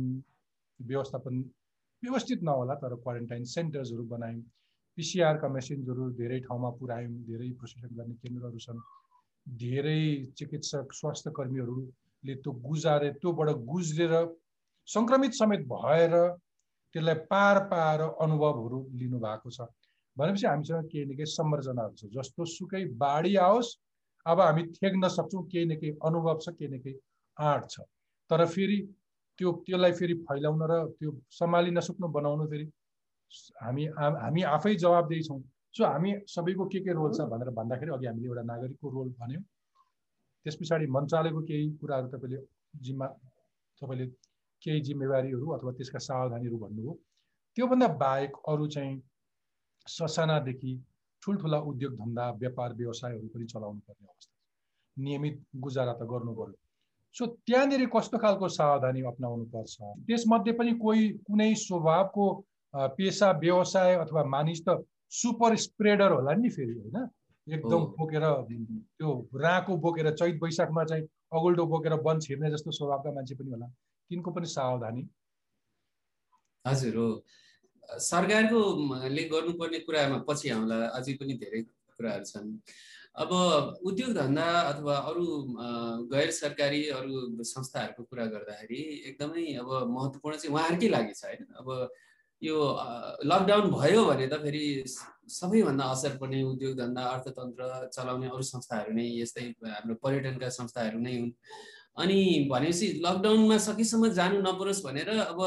व्यवस्थापन व्यवस्थित नहोला तर क्वारेन्टाइन सेन्टर्सहरू बनायौँ पिसिआरका मेसिन्सहरू धेरै ठाउँमा पुऱ्यायौँ धेरै प्रोसेसन गर्ने केन्द्रहरू छन् धेरै चिकित्सक स्वास्थ्य कर्मीहरूले त्यो गुजारे त्योबाट गुज्रेर सङ्क्रमित समेत भएर त्यसलाई पार पाएर अनुभवहरू लिनुभएको छ। भनेपछि हामीसँग केही न केही संरचनाहरू छ जस्तो सुकै बाढी आओस् अब हामी थेग्न सक्छौँ केही न केही अनुभव छ केही न केही आँट छ। तर फेरि त्यो त्यसलाई फेरि फैलाउन र त्यो सम्हालिन नसक्नु बनाउनु फेरि हामी हामी आफै जवाबदेही छौँ सो हामी सबैको के के रोल छ भनेर भन्दाखेरि अघि हामीले एउटा नागरिकको रोल भन्यौँ। त्यस पछाडि मन्त्रालयको केही कुराहरू तपाईँले जिम्मा तपाईँले केही जिम्मेवारीहरू अथवा त्यसका सावधानीहरू भन्नुभयो। त्योभन्दा बाहेक अरू चाहिँ ससानादेखि ठुल्ठुला उद्योग धन्दा व्यापार व्यवसायहरू पनि चलाउनु पर्ने अवस्था नियमित गुजारा त गर्नु पर्यो। सो त्यहाँनिर कस्तो खालको सावधानी अप्नाउनु पर्छ त्यसमध्ये पनि कोही कुनै स्वभावको पेसा व्यवसाय अथवा मानिस त सुपर स्प्रेडर होला नि फेरि होइन? एकदम बोकेर त्यो राँको बोकेर चैत वैशाखमा चाहिँ अगुल्टो बोकेर वन छिर्ने जस्तो स्वभावका मान्छे पनि होला। तिनको पनि सावधानी। हजुर हो। सरकारको ले गर्नुपर्ने कुरामा पछि आउँला। अझै पनि धेरै कुराहरू छन्। अब उद्योग धन्दा अथवा अरू गैर सरकारी अरू संस्थाहरूको कुरा गर्दाखेरि एकदमै अब महत्त्वपूर्ण चाहिँ उहाँहरूकै लागि छ होइन। अब यो लकडाउन भयो भने त फेरि सबैभन्दा असर पर्ने उद्योग धन्दा अर्थतन्त्र चलाउने अरू संस्थाहरू नै यस्तै हाम्रो पर्यटनका संस्थाहरू नै हुन्। अनि भनेपछि लकडाउनमा सकेसम्म जानु नपरोस् भनेर अब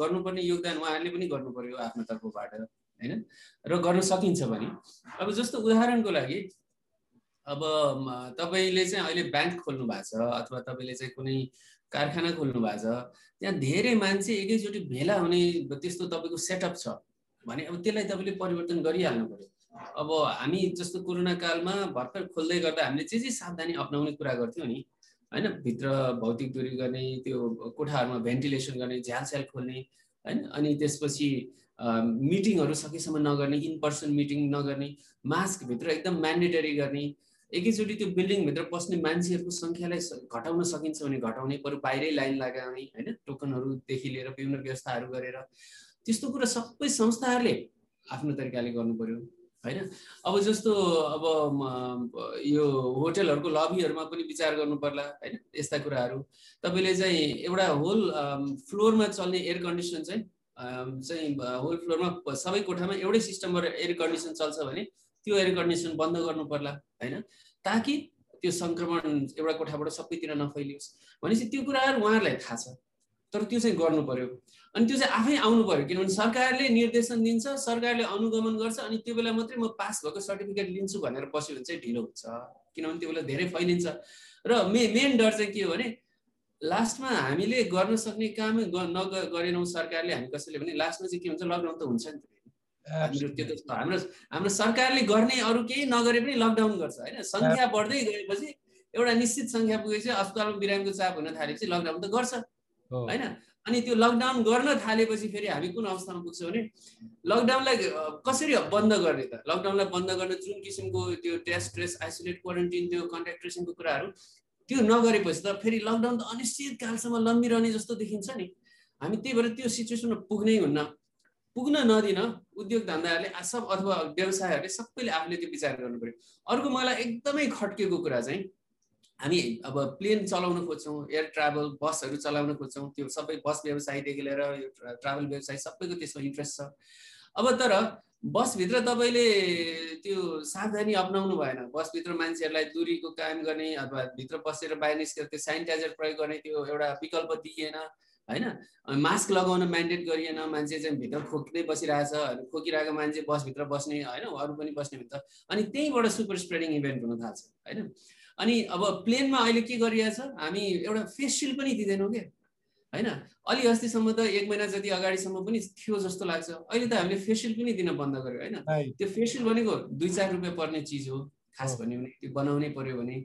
गर्नुपर्ने योगदान उहाँहरूले पनि गर्नु पर्यो आफ्नो तर्फबाट होइन? र गर्न सकिन्छ भने अब जस्तो उदाहरणको लागि अब तपाईँले चाहिँ अहिले ब्याङ्क खोल्नु भएको छ अथवा तपाईँले चाहिँ कुनै कारखाना खोल्नु भएको छ त्यहाँ धेरै मान्छे एकैचोटि भेला हुने त्यस्तो तपाईँको सेटअप छ भने अब त्यसलाई तपाईँले परिवर्तन गरिहाल्नु पऱ्यो अब हामी जस्तो कोरोना कालमा भर्खर खोल्दै गर्दा हामीले जे जे सावधानी अप्नाउने कुरा गर्थ्यौँ नि होइन भित्र भौतिक दूरी गर्ने त्यो कोठाहरूमा भेन्टिलेसन गर्ने झ्याल स्याल खोल्ने होइन अनि त्यसपछि मिटिङहरू सकेसम्म नगर्ने इन पर्सन मिटिङ नगर्ने मास्कभित्र एकदम म्यान्डेटरी गर्ने एकैचोटि त्यो बिल्डिङभित्र पस्ने मान्छेहरूको सङ्ख्यालाई घटाउन सकिन्छ भने घटाउने बरु बाहिरै लाइन लगाउने होइन? टोकनहरूदेखि लिएर विभिन्न व्यवस्थाहरू गरेर त्यस्तो कुरा सबै संस्थाहरूले आफ्नो तरिकाले गर्नु पर्यो होइन? अब जस्तो अब यो होटेलहरूको लबीहरूमा पनि विचार गर्नु पर्ला होइन? यस्ता कुराहरू। तपाईँले चाहिँ एउटा होल फ्लोरमा चल्ने एयर कन्डिसन चाहिँ चाहिँ होल फ्लोरमा सबै कोठामा एउटै सिस्टमबाट एयर कन्डिसन चल्छ भने त्यो एयर कन्डिसन बन्द गर्नु पर्ला होइन? ताकि त्यो सङ्क्रमण एउटा कोठाबाट सबैतिर नफैलियोस्। भनेपछि त्यो कुराहरू उहाँहरूलाई थाहा छ। तर त्यो चाहिँ गर्नु पर्यो। अनि त्यो चाहिँ आफै आउनु पर्यो। किनभने सरकारले निर्देशन दिन्छ सरकारले अनुगमन गर्छ अनि त्यो बेला मात्रै म पास भएको सर्टिफिकेट लिन्छु भनेर बस्यो भने चाहिँ ढिलो हुन्छ। किनभने त्यो बेला धेरै फैलिन्छ। र मे मेन डर चाहिँ के हो भने लास्टमा हामीले गर्न सक्ने कामै नग गरेनौँ सरकारले हामी कसैले भने लास्टमा चाहिँ के हुन्छ लकडाउन त हुन्छ नि हाम्रो त्यो त हाम्रो हाम्रो सरकारले गर्ने अरू केही नगरे पनि लकडाउन गर्छ होइन? सङ्ख्या बढ्दै गएपछि एउटा निश्चित सङ्ख्या पुगेपछि अस्पतालमा बिरामीको चाप हुन थालेपछि लकडाउन त गर्छ होइन? अनि त्यो लकडाउन गर्न थालेपछि फेरि हामी कुन अवस्थामा पुग्छौँ भने लकडाउनलाई कसरी बन्द गर्ने त? लकडाउनलाई बन्द गर्न जुन किसिमको त्यो टेस्ट ट्रेस आइसोलेट क्वारेन्टिन त्यो कन्ट्याक्ट ट्रेसिङको कुराहरू त्यो नगरेपछि त फेरि लकडाउन त अनिश्चित कालसम्म लम्बिरहने जस्तो देखिन्छ नि। हामी त्यही भएर त्यो सिचुएसनमा पुग्नै हुन्न। पुग्न नदिन उद्योग धन्दाहरूले सब अथवा व्यवसायहरूले सबैले आफूले त्यो विचार गर्नु पऱ्यो अर्को मलाई एकदमै खट्केको कुरा चाहिँ हामी अब प्लेन चलाउन खोज्छौँ एयर ट्राभल बसहरू चलाउन खोज्छौँ त्यो सबै बस व्यवसायदेखि लिएर यो ट्राभल व्यवसाय सबैको त्यसमा इन्ट्रेस्ट छ। अब तर बसभित्र तपाईँले त्यो सावधानी अप्नाउनु भएन। बसभित्र मान्छेहरूलाई दुरीको काम गर्ने अथवा भित्र बसेर बाहिर निस्केर त्यो सेनिटाइजर प्रयोग गर्ने त्यो एउटा विकल्प दिइएन होइन? मास्क लगाउन म्यान्डेट गरिएन मान्छे चाहिँ भित्र खोक्दै बसिरहेछ खोकिरहेको मान्छे बसभित्र बस्ने होइन? अरू पनि बस्ने हुन्छ। अनि त्यहीँबाट सुपर स्प्रेडिङ इभेन्ट हुन थाल्छ होइन? अनि अब प्लेनमा अहिले के गरिरहेछ हामी एउटा फेस सिल्ड पनि दिँदैनौँ क्या होइन? अलि अस्तिसम्म त एक महिना जति अगाडिसम्म पनि थियो जस्तो लाग्छ। अहिले त हामीले फेस सिल्ड पनि दिन बन्द गर्यो होइन? त्यो फेस सिल्ड भनेको दुई चार रुपियाँ पर्ने चिज हो खास भन्यो भने त्यो बनाउनै पर्यो भने।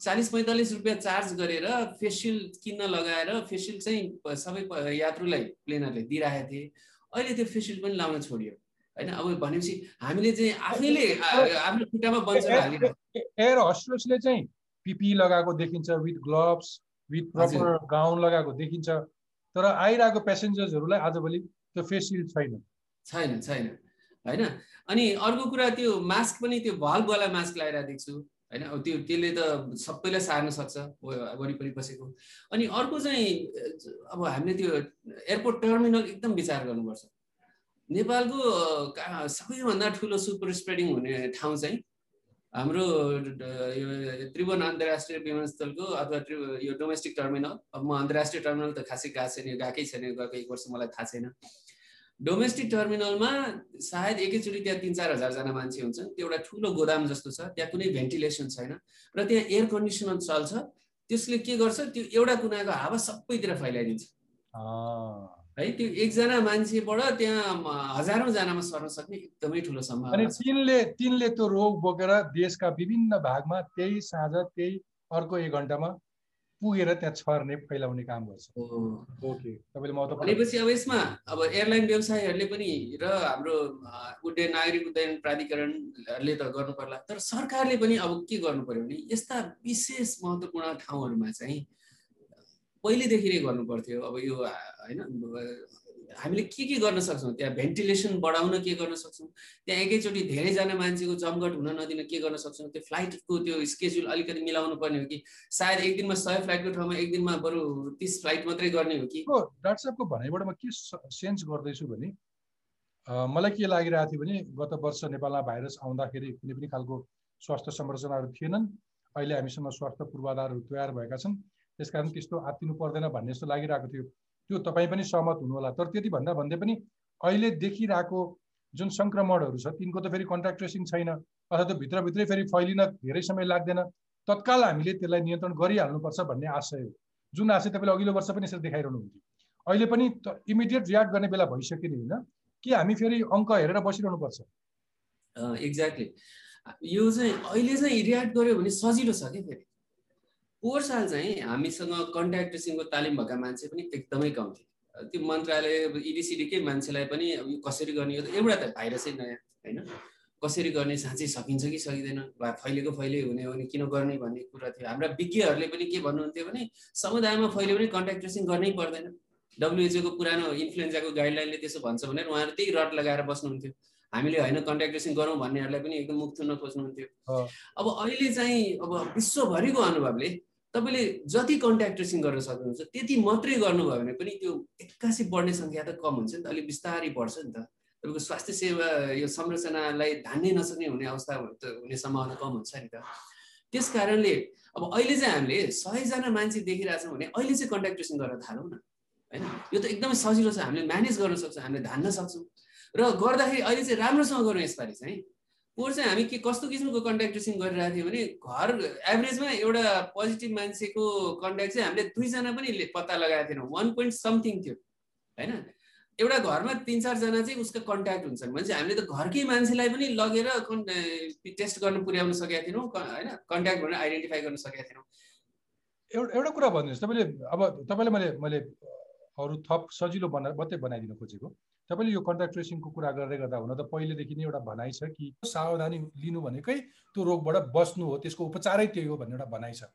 चालिस पैँतालिस रुपियाँ चार्ज गरेर फेसियल किन्न लगाएर फेसियल चाहिँ सबै यात्रुलाई प्लेनरले दिइरहेको थिए। अहिले त्यो फेसियल पनि लाउन छोडियो। होइन अब भनेपछि हामीले चाहिँ आफैले आफ्नो खुट्टामा बन्छ एयर हस्टेसले चाहिँ पिपी लगाएको देखिन्छ with gloves with proper gown लगाएको देखिन्छ। तर आइरहेको पेसेन्जर्सहरूलाई आजभोलि त्यो फेसियल छैन। छैन छैन। होइन अनि अर्को कुरा त्यो मास्क पनि त्यो भल्भवाला मास्क लगाएर देख्छु। होइन? अब त्यो त्यसले त सबैलाई सार्न सक्छ वरिपरि बसेको। अनि अर्को चाहिँ अब हामीले त्यो एयरपोर्ट टर्मिनल एकदम विचार गर्नुपर्छ। नेपालको सबैभन्दा ठुलो सुपर स्प्रेडिङ हुने ठाउँ चाहिँ हाम्रो यो त्रिभुवन अन्तर्राष्ट्रिय विमानस्थलको अथवा यो डोमेस्टिक टर्मिनल। अब म अन्तर्राष्ट्रिय टर्मिनल त खासै गएको छैन गएकै छैन गएको एक वर्ष मलाई थाहा छैन। डोमेस्टिक टर्मिनलमा सायद एकैचोटि त्यहाँ तिन चार हजारजना मान्छे हुन्छन्। त्यो एउटा ठुलो गोदाम जस्तो छ। त्यहाँ कुनै भेन्टिलेसन छैन। र त्यहाँ एयर कन्डिसनर चल्छ त्यसले के गर्छ? त्यो एउटा कुनाको हावा सबैतिर फैलाइदिन्छ। है त्यो एकजना मान्छेबाट त्यहाँ हजारौँजनामा सर्न सक्ने एकदमै ठुलो सम्भावना तिनले तिनले त्यो रोग बोकेर देशका विभिन्न भागमा त्यही साँझ त्यही अर्को एक घन्टामा पुगेर त्यहाँ छर्ने फैलाउने काम गर्छ। ओके भनेपछि अब यसमा अब एयरलाइन व्यवसायहरूले पनि र हाम्रो उड्डयन नागरिक उड्डयन प्राधिकरणले त गर्नु पर्ला तर सरकारले पनि अब के गर्नु पर्यो भने यस्ता विशेष महत्त्वपूर्ण ठाउँहरूमा चाहिँ पहिलेदेखि नै गर्नु पर्थ्यो अब यो होइन हामीले के के गर्न सक्छौँ? त्यहाँ भेन्टिलेसन बढाउन के गर्न सक्छौँ? त्यहाँ एकैचोटि धेरैजना मान्छेको जमघट हुन नदिन के गर्न सक्छौँ? त्यो फ्लाइटको त्यो स्केड्युल अलिकति मिलाउनु पर्ने हो कि? सायद एक दिनमा सय फ्लाइटको ठाउँमा एक दिनमा बरु तिस फ्लाइट मात्रै गर्ने हो कि? डाक्टर साहबको भनाइबाट म के सेन्स गर्दैछु भने मलाई के लागिरहेको थियो भने गत वर्ष नेपालमा भाइरस आउँदाखेरि कुनै पनि खालको स्वास्थ्य संरचनाहरू थिएनन्। अहिले हामीसँग स्वास्थ्य पूर्वाधारहरू तयार भएका छन्। त्यस कारण त्यस्तो आत्तिनु पर्दैन भन्ने जस्तो लागिरहेको थियो। त्यो तपाईँ पनि सहमत हुनुहोला। तर त्यति भन्दा भन्दै पनि अहिले देखिरहेको जुन सङ्क्रमणहरू छ तिनको त फेरि कन्ट्याक्ट ट्रेसिङ छैन अथवा त्यो भित्रभित्रै फेरि फैलिन धेरै समय लाग्दैन तत्काल हामीले त्यसलाई नियन्त्रण गरिहाल्नुपर्छ भन्ने आशय हो। जुन आशय तपाईँले अघिल्लो वर्ष पनि यसरी देखाइरहनु हुन्थ्यो अहिले पनि इमिडिएट रियाक्ट गर्ने बेला भइसक्यो नि होइन? कि हामी फेरि अङ्क हेरेर बसिरहनुपर्छ? एक्ज्याक्टली यो चाहिँ अहिले चाहिँ रियाक्ट गऱ्यो भने सजिलो छ कि फेरि? पोहोर साल चाहिँ हामीसँग कन्ट्याक्ट ट्रेसिङको तालिम भएका मान्छे पनि एकदमै कम थिए। त्यो मन्त्रालय इडिसिडीकै मान्छेलाई पनि यो कसरी गर्ने यो त एउटा त भाइरसै नयाँ होइन? कसरी गर्ने साँच्चै सकिन्छ कि सकिँदैन? वा फैलेको फैले हुने हो भने किन गर्ने भन्ने कुरा थियो। हाम्रा विज्ञहरूले पनि के भन्नुहुन्थ्यो भने समुदायमा फैल्यो भने कन्ट्याक्ट ट्रेसिङ गर्नै पर्दैन। डब्लुएचओको पुरानो इन्फ्लुएन्जाको गाइडलाइनले त्यसो भन्छ भनेर उहाँहरू त्यही रट लगाएर बस्नुहुन्थ्यो। हामीले होइन कन्ट्याक्ट ट्रेसिङ गरौँ भन्नेहरूलाई पनि एकदम मुख थुन्न खोज्नुहुन्थ्यो। अब अहिले चाहिँ अब विश्वभरिको अनुभवले तपाईँले जति कन्ट्याक्ट ट्रेसिङ गर्न सक्नुहुन्छ त्यति मात्रै गर्नुभयो भने पनि त्यो एक्कासी बढ्ने सङ्ख्या त कम हुन्छ नि त अलिक बिस्तारै बढ्छ नि त। तपाईँको स्वास्थ्य सेवा यो संरचनालाई धान्नै नसक्ने हुने अवस्था हुने सम्भावना कम हुन्छ नि त। त्यस कारणले अब अहिले चाहिँ हामीले सयजना मान्छे देखिरहेछौँ भने अहिले चाहिँ कन्ट्याक्ट ट्रेसिङ गर्न थालौँ न होइन? यो त एकदमै सजिलो छ हामीले म्यानेज गर्न सक्छौँ हामीले धान्न सक्छौँ। र गर्दाखेरि अहिले चाहिँ राम्रोसँग गरौँ यसपालि चाहिँ। पोहोर चाहिँ हामी के कस्तो किसिमको कन्ट्याक्ट ट्रेसिङ गरिरहेको थियौँ भने घर एभरेजमा एउटा पोजिटिभ मान्छेको कन्ट्याक्ट चाहिँ हामीले दुईजना पनि पत्ता लगाएको थिएनौँ। वान पोइन्ट समथिङ थियो होइन? एउटा घरमा तिन चारजना चाहिँ उसको कन्ट्याक्ट हुन्छन्। भने चाहिँ हामीले त घरकै मान्छेलाई पनि लगेर टेस्ट गर्न पुर्याउन सकेका थिएनौँ होइन? कन्ट्याक्ट भनेर आइडेन्टिफाई गर्न सकेका थिएनौँ। एउटा एउटा कुरा भनिदिनुहोस् तपाईँले अब तपाईँले मैले मैले अरू थप सजिलो बना मात्रै बनाइदिन खोजेको। तपाईँले यो कन्ट्याक्ट ट्रेसिङको कुरा गर्दै गर्दा हुन त पहिलेदेखि नै एउटा भनाइ छ कि सावधानी लिनु भनेकै त्यो रोगबाट बस्नु हो त्यसको उपचारै त्यही हो भन्ने एउटा भनाइ छ।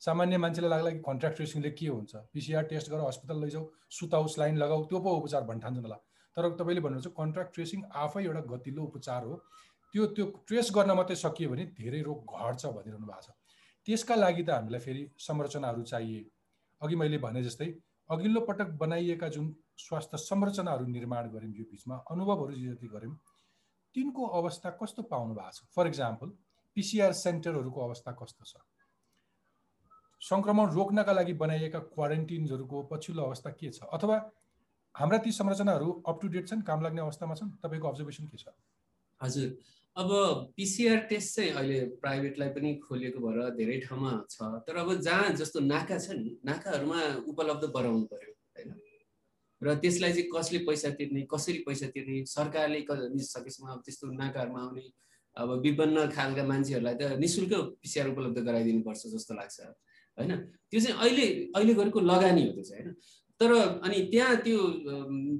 सामान्य मान्छेलाई लाग्ला कि कन्ट्याक्ट ट्रेसिङले के हुन्छ? पिसिआर टेस्ट गरेर हस्पिटल लैजाऊ सुताउ लाइन लगाऊ त्यो पो उपचार भन्नु ठान्छन् होला। तर तपाईँले भन्नुहुन्छ कन्ट्याक्ट ट्रेसिङ आफै एउटा गतिलो उपचार हो। त्यो त्यो ट्रेस गर्न मात्रै सकियो भने धेरै रोग घट्छ भनिरहनु भएको छ। त्यसका लागि त हामीलाई फेरि संरचनाहरू चाहिए। अघि मैले भने जस्तै अघिल्लो पटक बनाइएका जुन स्वास्थ्य संरचनाहरू निर्माण गऱ्यौँ यो बिचमा अनुभवहरू जति गऱ्यौँ तिनको अवस्था कस्तो पाउनु भएको छ? फर इक्जाम्पल पिसिआर सेन्टरहरूको अवस्था कस्तो छ? सङ्क्रमण रोक्नका लागि बनाइएका क्वारेन्टिन्सहरूको पछिल्लो अवस्था के छ? अथवा हाम्रा ती संरचनाहरू अप टु डेट छन् काम लाग्ने अवस्थामा छन्? तपाईँको अब्जर्भेसन के छ? हजुर। अब पिसिआर टेस्ट चाहिँ अहिले प्राइभेटलाई पनि खोलिएको भएर धेरै ठाउँमा छ तर अब जहाँ जस्तो नाका छ नि नाकाहरूमा उपलब्ध गराउनु पर्यो होइन? र त्यसलाई चाहिँ कसले पैसा तिर्ने कसरी पैसा तिर्ने? सरकारले सकेसम्म अब त्यस्तो नाकाहरूमा आउने अब विभिन्न खालका मान्छेहरूलाई त नि शुल्क पिसिआर उपलब्ध गराइदिनुपर्छ जस्तो लाग्छ होइन? त्यो चाहिँ अहिले अहिले गरेको लगानी हो त्यो चाहिँ होइन? तर अनि त्यहाँ त्यो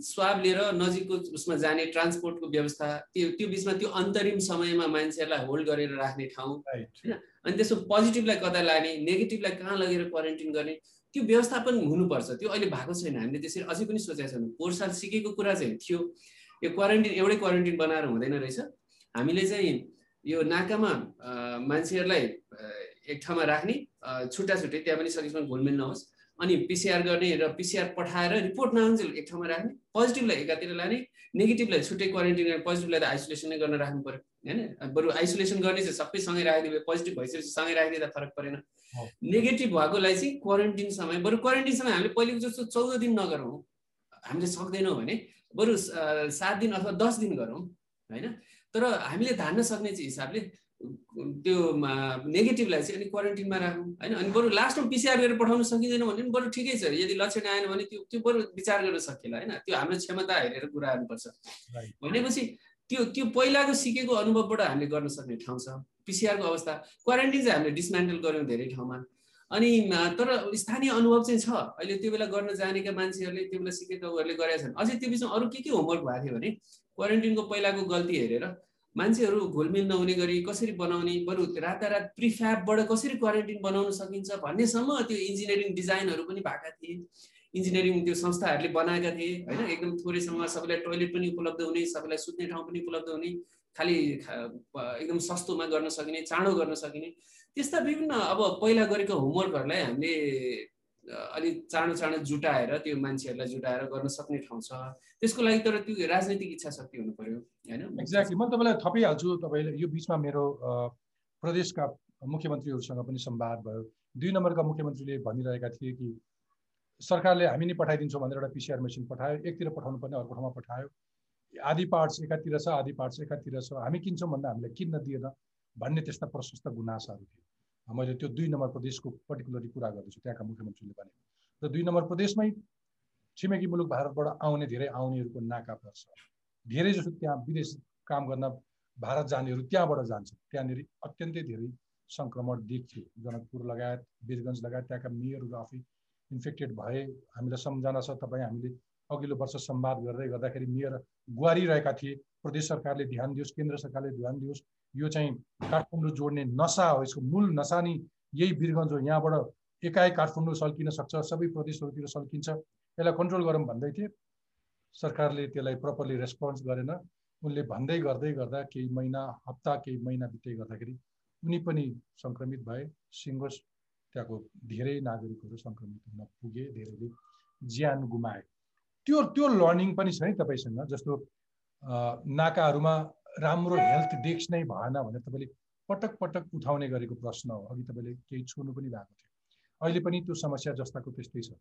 स्वाब लिएर नजिकको उसमा जाने ट्रान्सपोर्टको व्यवस्था त्यो त्यो बिचमा त्यो अन्तरिम समयमा मान्छेहरूलाई होल्ड गरेर राख्ने ठाउँ होइन? अनि त्यसो पोजिटिभलाई कता लाने नेगेटिभलाई कहाँ लगेर क्वारेन्टिन गर्ने? त्यो व्यवस्थापन हुनुपर्छ। त्यो अहिले भएको छैन। हामीले त्यसरी अझै पनि सोचेका छैनौँ पोहोर साल सिकेको कुरा चाहिँ थियो। यो क्वारेन्टिन एउटै क्वारेन्टिन बनाएर हुँदैन रहेछ। हामीले चाहिँ यो नाकामा मान्छेहरूलाई एक ठाउँमा राख्ने छुट्टा छुट्टै त्यहाँ पनि सकेसम्म घुलमिल नहोस्। अनि पिसिआर गर्ने र पिसिआर पठाएर रिपोर्ट नआउन्जेल एक ठाउँमा राख्ने। पोजिटिभलाई एकातिर लाने नेगेटिभलाई छुट्टै क्वारेन्टिन गर्ने पोजिटिभलाई त आइसोलेसनै गर्न राख्नु पऱ्यो होइन? बरु आइसोलेसन गर्ने चाहिँ सबै सँगै राखिदियो पोजिटिभ भइसकेपछि सँगै राखिदिँदा फरक परेन। नेगेटिभ भएकोलाई चाहिँ क्वारेन्टिन समय बरु क्वारेन्टिन समय हामीले पहिलेको जस्तो चौध दिन नगरौँ। हामीले सक्दैनौँ भने बरु सात दिन अथवा दस दिन गरौँ होइन? तर हामीले धान्न सक्ने चाहिँ हिसाबले त्यो नेगेटिभलाई चाहिँ अनि क्वारेन्टिनमा राखौँ। होइन? अनि बरु लास्टमा पिसिआर गरेर पठाउन सकिँदैन भने पनि बरु ठिकै छ। यदि लक्षण आएन भने त्यो त्यो बरु विचार गर्न सकिएला होइन? त्यो हाम्रो क्षमता हेरेर कुरा गर्नुपर्छ भनेपछि त्यो त्यो पहिलाको सिकेको अनुभवबाट हामीले गर्न सक्ने ठाउँ छ। पिसिआरको अवस्था। क्वारेन्टिन चाहिँ हामीले डिसमेन्टल गऱ्यौँ धेरै ठाउँमा। अनि तर स्थानीय अनुभव चाहिँ छ। अहिले त्यो बेला गर्न जानेका मान्छेहरूले त्यो बेला सिकेकाहरूले गरेका छन्। अझै त्यो बिचमा अरू के के होमवर्क भएको थियो भने क्वारेन्टिनको पहिलाको गल्ती हेरेर मान्छेहरू घुलमिल नहुने गरी कसरी बनाउने बरु रातारात प्रिफ्याबबाट कसरी क्वारेन्टिन बनाउन सकिन्छ भन्नेसम्म त्यो इन्जिनियरिङ डिजाइनहरू पनि भएका थिए। इन्जिनियरिङ त्यो संस्थाहरूले बनाएका थिए होइन? एकदम थोरै समयमा सबैलाई टोइलेट पनि उपलब्ध हुने सबैलाई सुत्ने ठाउँ पनि उपलब्ध हुने खालि एकदम सस्तोमा गर्न सकिने चाँडो गर्न सकिने। त्यस्ता विभिन्न अब पहिला गरेको होमवर्कहरूलाई हामीले अलिक चाँडो चाँडो जुटाएर त्यो मान्छेहरूलाई जुटाएर गर्न सक्ने ठाउँ छ। त्यसको लागि तर त्यो राजनैतिक इच्छा शक्ति हुनु पर्यो होइन? एक्ज्याक्टली म तपाईँलाई थपिहाल्छु तपाईँले यो बिचमा मेरो प्रदेशका मुख्यमन्त्रीहरूसँग पनि संवाद भयो। दुई नम्बरका मुख्यमन्त्रीले भनिरहेका थिए कि सरकारले हामी नै पठाइदिन्छौँ भनेर एउटा पिसिआर मेसिन पठायो। एकतिर पठाउनु पर्ने अर्को ठाउँमा पठायो। आधी पार्ट्स एकातिर छ आधी पार्ट्स एकातिर छ। हामी किन्छौँ भन्दा हामीलाई किन्न दिएन भन्ने त्यस्ता प्रशस्त गुनासाहरू थिए मैले त्यो दुई नम्बर प्रदेशको पर्टिकुलरली कुरा गर्दैछु त्यहाँका मुख्यमन्त्रीले भने र दुई नम्बर प्रदेशमै छिमेकी मुलुक भारतबाट आउने धेरै आउनेहरूको नाका पर्छ। धेरै जसो त्यहाँ विदेश काम गर्न भारत जानेहरू त्यहाँबाट जान्छ। त्यहाँनिर अत्यन्तै धेरै सङ्क्रमण देखियो। जनकपुर लगायत वीरगञ्ज लगायत त्यहाँका मेयरहरू आफै इन्फेक्टेड भए हामीलाई सम्झना छ तपाईँ हामीले अघिल्लो वर्ष संवाद गर्दै गर्दाखेरि मेयर गुहारिरहेका थिए। प्रदेश सरकारले ध्यान दियोस् केन्द्र सरकारले ध्यान दियोस्। यो चाहिँ काठमाडौँ जोड्ने नसा हो यसको मूल नसा नि यही वीरगञ्ज हो। यहाँबाट एकाएक काठमाडौँ सल्किन सक्छ सबै प्रदेशहरूतिर सल्किन्छ। यसलाई कन्ट्रोल गरौँ भन्दै थिए। सरकारले त्यसलाई प्रपरली रेस्पोन्स गरेन। उनले भन्दै गर्दै गर्दा केही महिना हप्ता केही महिना बित्दै गर्दाखेरि उनी पनि सङ्क्रमित भए। सिङ्गोस त्यहाँको धेरै नागरिकहरू सङ्क्रमित हुन पुगे धेरैले ज्यान गुमाए। त्यो त्यो लर्निङ पनि छ है तपाईँसँग जस्तो नाकाहरूमा राम्रो हेल्थ डेस्क नै भएन भनेर तपाईँले पटक पटक उठाउने गरेको प्रश्न हो। अघि तपाईँले केही छुनु पनि भएको थियो। अहिले पनि त्यो समस्या जस्ताको त्यस्तै छ।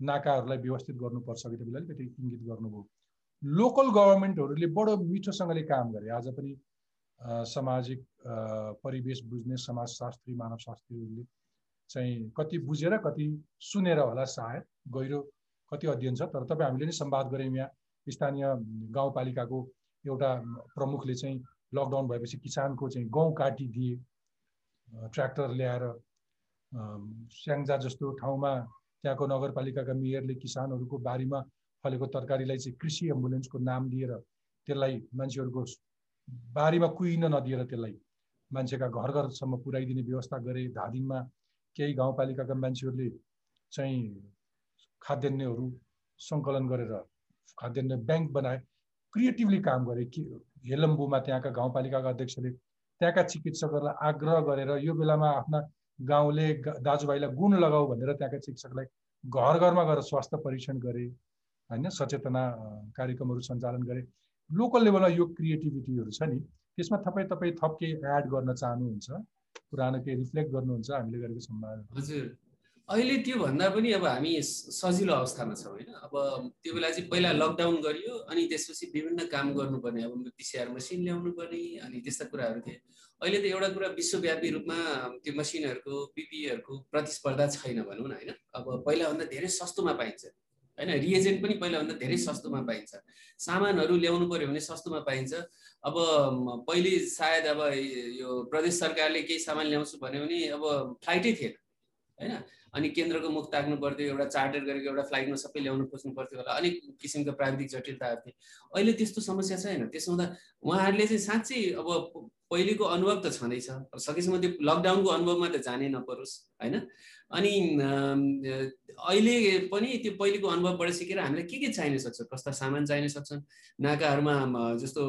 नाकाहरूलाई व्यवस्थित गर्नुपर्छ कि तपाईँले अलिकति इङ्गित गर्नुभयो। लोकल गभर्मेन्टहरूले बडो मिठोसँगले काम गरे। आज पनि सामाजिक परिवेश बुझ्ने समाजशास्त्री मानवशास्त्रीहरूले चाहिँ कति बुझेर कति सुनेर होला सायद गहिरो कति अध्ययन छ तर तपाईँ हामीले नै संवाद गऱ्यौँ यहाँ। स्थानीय गाउँपालिकाको एउटा प्रमुखले चाहिँ लकडाउन भएपछि किसानको चाहिँ गहुँ काटिदिए ट्र्याक्टर ल्याएर स्याङ्जा जस्तो ठाउँमा त्यहाँको नगरपालिकाका मेयरले किसानहरूको बारीमा फलेको तरकारीलाई चाहिँ कृषि एम्बुलेन्सको नाम दिएर त्यसलाई मान्छेहरूको बारीमा कुहिन नदिएर त्यसलाई मान्छेका घर घरसम्म पुर्याइदिने व्यवस्था गरे धादिङमा केही गाउँपालिकाका मान्छेहरूले चाहिँ खाद्यान्नहरू सङ्कलन गरेर खाद्यान्न ब्याङ्क बनाए क्रिएटिभली काम गरे कि हेलम्बुमा त्यहाँका गाउँपालिकाका अध्यक्षले त्यहाँका चिकित्सकहरूलाई आग्रह गरेर यो बेलामा आफ्ना गाउँले दाजुभाइलाई गुण लगाऊ भनेर त्यहाँका चिकित्सकलाई घर घरमा गएर स्वास्थ्य परीक्षण गरे होइन सचेतना कार्यक्रमहरू सञ्चालन गरे। लोकल लेभलमा यो क्रिएटिभिटीहरू छ नि त्यसमा तपाईँ तपाईँ थप केही एड गर्न चाहनुहुन्छ पुरानो केही रिफ्लेक्ट गर्नुहुन्छ हामीले गरेको सम्भावना। हजुर। अहिले त्योभन्दा पनि अब हामी सजिलो अवस्थामा छौँ होइन। अब त्यो बेला चाहिँ पहिला लकडाउन गरियो अनि त्यसपछि विभिन्न काम गर्नुपर्ने अब पिसिआर मसिन ल्याउनु पर्ने अनि त्यस्ता कुराहरू थिए। अहिले त एउटा कुरा विश्वव्यापी रूपमा त्यो मसिनहरूको पिपिईहरूको प्रतिस्पर्धा छैन भनौँ न होइन। अब पहिलाभन्दा धेरै सस्तोमा पाइन्छ। होइन रिएजेन्ट पनि पहिलाभन्दा धेरै सस्तोमा पाइन्छ। सामानहरू ल्याउनु पऱ्यो भने सस्तोमा पाइन्छ। अब पहिले सायद अब यो प्रदेश सरकारले केही सामान ल्याउँछु भन्यो भने अब फ्लाइटै थिएन। होइन अनि केन्द्रको मुख ताक्नु पर्थ्यो एउटा चार्टर गरेको एउटा फ्लाइटमा सबै ल्याउनु खोज्नु पर्थ्यो होला अनेक किसिमको प्राविधिक जटिलताहरू थिए। अहिले त्यस्तो समस्या छैन। त्यसो हुँदा उहाँहरूले चाहिँ साँच्चै अब पहिलेको अनुभव त छँदैछ। सकेसम्म त्यो लकडाउनको अनुभवमा त जानै नपरोस् होइन? अनि अहिले पनि त्यो पहिलेको अनुभवबाट सिकेर हामीलाई के के चाहिन सक्छ? कस्ता सामान चाहिन सक्छन्? नाकाहरूमा जस्तो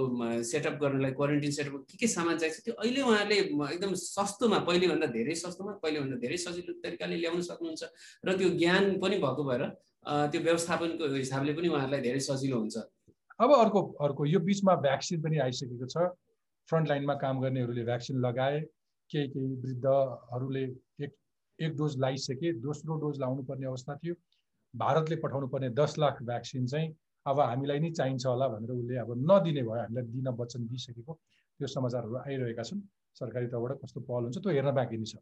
सेटअप गर्नलाई क्वारेन्टिन सेटअप के के सामान चाहिन्छ? त्यो अहिले उहाँहरूले एकदम सस्तोमा पहिलेभन्दा धेरै सस्तोमा पहिलेभन्दा धेरै सजिलो तरिकाले ल्याउन सक्नुहुन्छ। र त्यो ज्ञान पनि भएको भएर त्यो व्यवस्थापनको हिसाबले पनि उहाँहरूलाई धेरै सजिलो हुन्छ। अब अर्को अर्को यो बिचमा भ्याक्सिन पनि आइसकेको छ। फ्रन्ट लाइनमा काम गर्नेहरूले भ्याक्सिन लगाए केही केही वृद्धहरूले एक एक डोज लगाइसके दोस्रो डोज लाउनु पर्ने अवस्था थियो। भारतले पठाउनु पर्ने दस लाख भ्याक्सिन चाहिँ अब हामीलाई नै चाहिन्छ होला भनेर उसले अब नदिने भयो हामीलाई दिन वचन दिइसकेको त्यो समाचारहरू आइरहेका छन्। सरकारी तर्फबाट कस्तो पहल हुन्छ त्यो हेर्न बाँकी नै छ।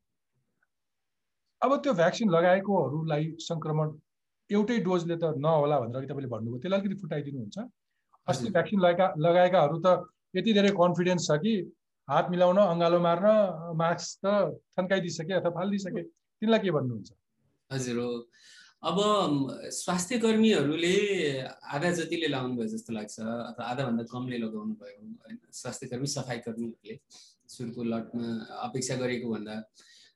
अब त्यो भ्याक्सिन लगाएकोहरूलाई सङ्क्रमण एउटै डोजले त नहोला भनेर अघि तपाईँले भन्नुभयो त्यसलाई अलिकति फुटाइदिनुहुन्छ। अस्ति भ्याक्सिन लगाएका लगाएकाहरू त यति धेरै कन्फिडेन्स छ कि हात मिलाउन अँगालो मार्न मास्क त थन्काइदिइसके अथवा फालिदिइसके। तिनलाई के भन्नुहुन्छ? हजुर हो। अब स्वास्थ्य कर्मीहरूले आधा जतिले लाउनु भयो जस्तो लाग्छ अथवा आधाभन्दा कमले लगाउनु भयो होइन। स्वास्थ्य कर्मी सफाइ कर्मीहरूले सुरुको लटमा अपेक्षा गरेको भन्दा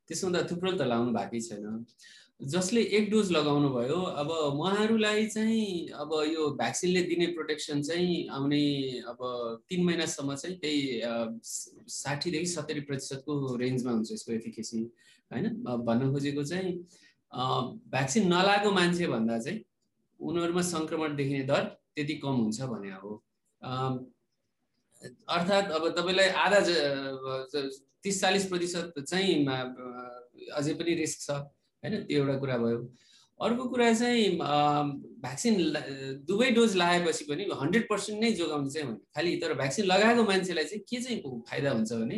त्यसो हुँदा थुप्रो त लाउनु भएकै छैन। जसले एक डोज लगाउनु भयो अब उहाँहरूलाई चाहिँ अब यो भ्याक्सिनले दिने प्रोटेक्सन चाहिँ आउने अब तिन महिनासम्म चाहिँ त्यही साठीदेखि सत्तरी प्रतिशतको रेन्जमा हुन्छ यसको एफिकेसी होइन? भन्न खोजेको चाहिँ भ्याक्सिन नलागेको मान्छे भन्दा चाहिँ उनीहरूमा सङ्क्रमण देखिने दर त्यति कम हुन्छ भने हो अर्थात् अब तपाईँलाई आधा तिस चालिस प्रतिशत चाहिँ अझै पनि रिस्क छ। होइन? त्यो एउटा कुरा भयो। अर्को कुरा चाहिँ भ्याक्सिन दुवै डोज लगाएपछि पनि हन्ड्रेड पर्सेन्ट नै जोगाउने चाहिँ होइन। खालि तर भ्याक्सिन लगाएको मान्छेलाई चाहिँ के चाहिँ फाइदा हुन्छ भने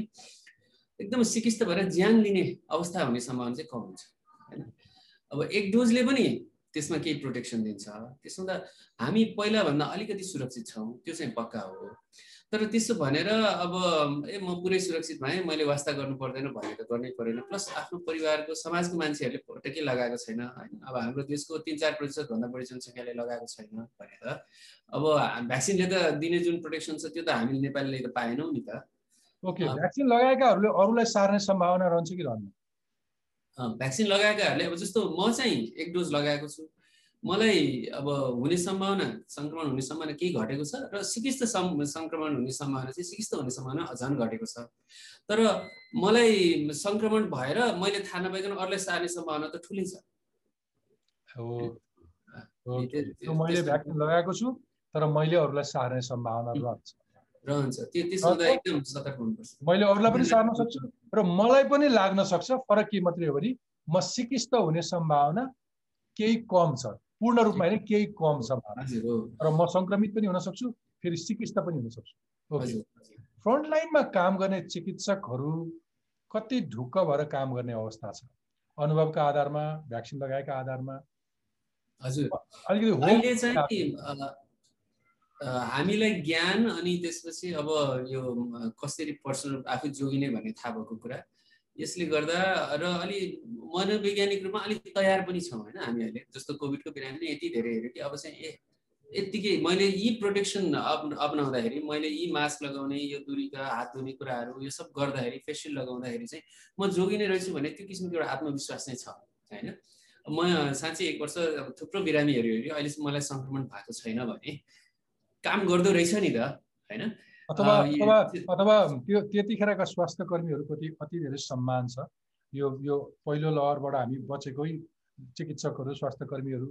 एकदम सिकिस्त भएर ज्यान लिने अवस्था हुने सम्भावना चाहिँ कम हुन्छ होइन? अब एक डोजले पनि त्यसमा केही प्रोटेक्सन दिन्छ। त्यसो हुँदा हामी पहिलाभन्दा अलिकति सुरक्षित छौँ त्यो चाहिँ पक्का हो। तर त्यसो भनेर अब ए म पुरै सुरक्षित भएँ मैले वास्ता गर्नु पर्दैन भन्ने त गर्नै परेन। प्लस आफ्नो परिवारको समाजको मान्छेहरूले पटकै लगाएको छैन होइन? अब हाम्रो देशको तिन चार प्रतिशतभन्दा बढी जनसङ्ख्याले लगाएको छैन भनेर। अब भ्याक्सिनले त दिने जुन प्रोटेक्सन छ त्यो त हामीले नेपालीले त पाएनौँ नि त। ओके भ्याक्सिन लगाएकाहरूले अरूलाई सार्ने सम्भावना रहन्छ कि रहन्न? भ्याक्सिन लगाएकाहरूले अब जस्तो म चाहिँ एक डोज लगाएको छु। मलाई अब हुने सम्भावना सङ्क्रमण हुने सम्भावना केही घटेको छ र सिकिस्त सङ्क्रमण हुने सम्भावना चाहिँ सिकिस्त हुने सम्भावना झन् घटेको छ। तर मलाई सङ्क्रमण भएर मैले थाहा नपाइकन अरूलाई सार्ने सम्भावना त ठुलै छ। मैले भ्याक्सिन लगाएको छु तर मैले अरूलाई सार्ने सम्भावना रहन्छ। रहन्छ। त्यो एकदम सतर्क हुनुपर्छ। मैले अरूलाई पनि सार्न सक्छु र मलाई पनि लाग्न सक्छ फरक के मात्रै हो भने म सिकिस्त हुने सम्भावना केही कम छ। पूर्ण रूपमा होइन केही कम सम्भावना र म सङ्क्रमित पनि हुन सक्छु फेरि सिकिस्त पनि हुन सक्छु। ओके। फ्रन्ट लाइनमा काम गर्ने चिकित्सकहरू कति ढुक्क भएर काम गर्ने अवस्था छ? अनुभवका आधारमा भ्याक्सिन लगाएका आधारमा? हजुर। अलिकति हामीलाई ज्ञान अनि त्यसपछि अब यो कसरी पर्सनल आफू जोगिने भन्ने थाहा भएको कुरा। यसले गर्दा र अलि मनोवैज्ञानिक रूपमा अलिक तयार पनि छौँ होइन हामी अहिले जस्तो कोभिडको बिरामी नै यति धेरै हेऱ्यो कि अब चाहिँ ए यत्तिकै मैले यी प्रोटेक्सन अप अप्नाउँदाखेरि मैले यी मास्क लगाउने यो दुरीका हात धुने कुराहरू यो सब गर्दाखेरि फेसियल लगाउँदाखेरि चाहिँ म जोगिने रहेछु भने त्यो किसिमको एउटा आत्मविश्वास चाहिँ छ होइन? म साँच्चै एक वर्ष थुप्रो बिरामीहरू हेऱ्यो अहिलेसम्म मलाई सङ्क्रमण भएको छैन भने। काम गर्दो रहेछ नि त होइन? अथवा अथवा अथवा त्यो त्यतिखेरका स्वास्थ्य कर्मीहरूप्रति अति धेरै सम्मान छ। यो यो पहिलो लहरबाट हामी बचेकै चिकित्सकहरू स्वास्थ्य कर्मीहरू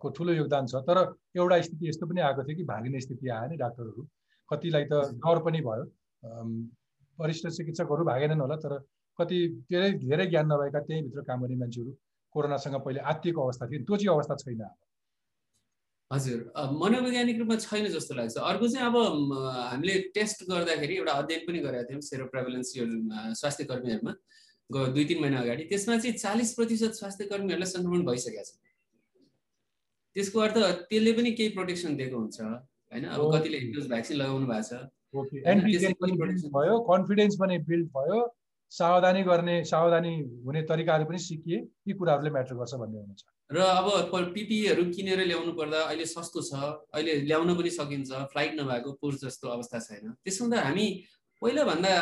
को ठुलो योगदान छ। तर एउटा स्थिति यस्तो पनि आएको थियो कि भागिने स्थिति आयो नि डाक्टरहरू। कतिलाई त डर पनि भयो। वरिष्ठ चिकित्सकहरू भागेनन् होला तर कति धेरै धेरै ज्ञान नभएका त्यहीँभित्र काम गर्ने मान्छेहरू कोरोनासँग पहिले आत्तिएको अवस्था थियो। त्यो चाहिँ अवस्था छैन हजुर मनोवैज्ञानिक रूपमा छैन जस्तो लाग्छ। अर्को चाहिँ अब हामीले टेस्ट गर्दाखेरि एउटा अध्ययन पनि गरेका थियौँ सेरो प्रेभलेन्स यो स्वास्थ्य कर्मीहरूमा दुई तिन महिना अगाडि। त्यसमा चाहिँ चालिस प्रतिशत स्वास्थ्य कर्मीहरूलाई सङ्क्रमण भइसकेको छ। त्यसको अर्थ त्यसले पनि केही प्रोटेक्सन दिएको हुन्छ होइन? अब कतिले भ्याक्सिन लगाउनु भएको छ। भयो कन्फिडेन्स पनि बिल्ड भयो सावधानी गर्ने सावधानी हुने तरिकाहरू पनि सिकिए यी कुराहरूले म्याटर गर्छ भन्ने हुनुहुन्छ र अब पिपिईहरू किनेर ल्याउनु पर्दा अहिले सस्तो छ अहिले ल्याउन पनि सकिन्छ फ्लाइट नभएको पुर जस्तो अवस्था छैन। त्यसो हुँदा हामी पहिलाभन्दा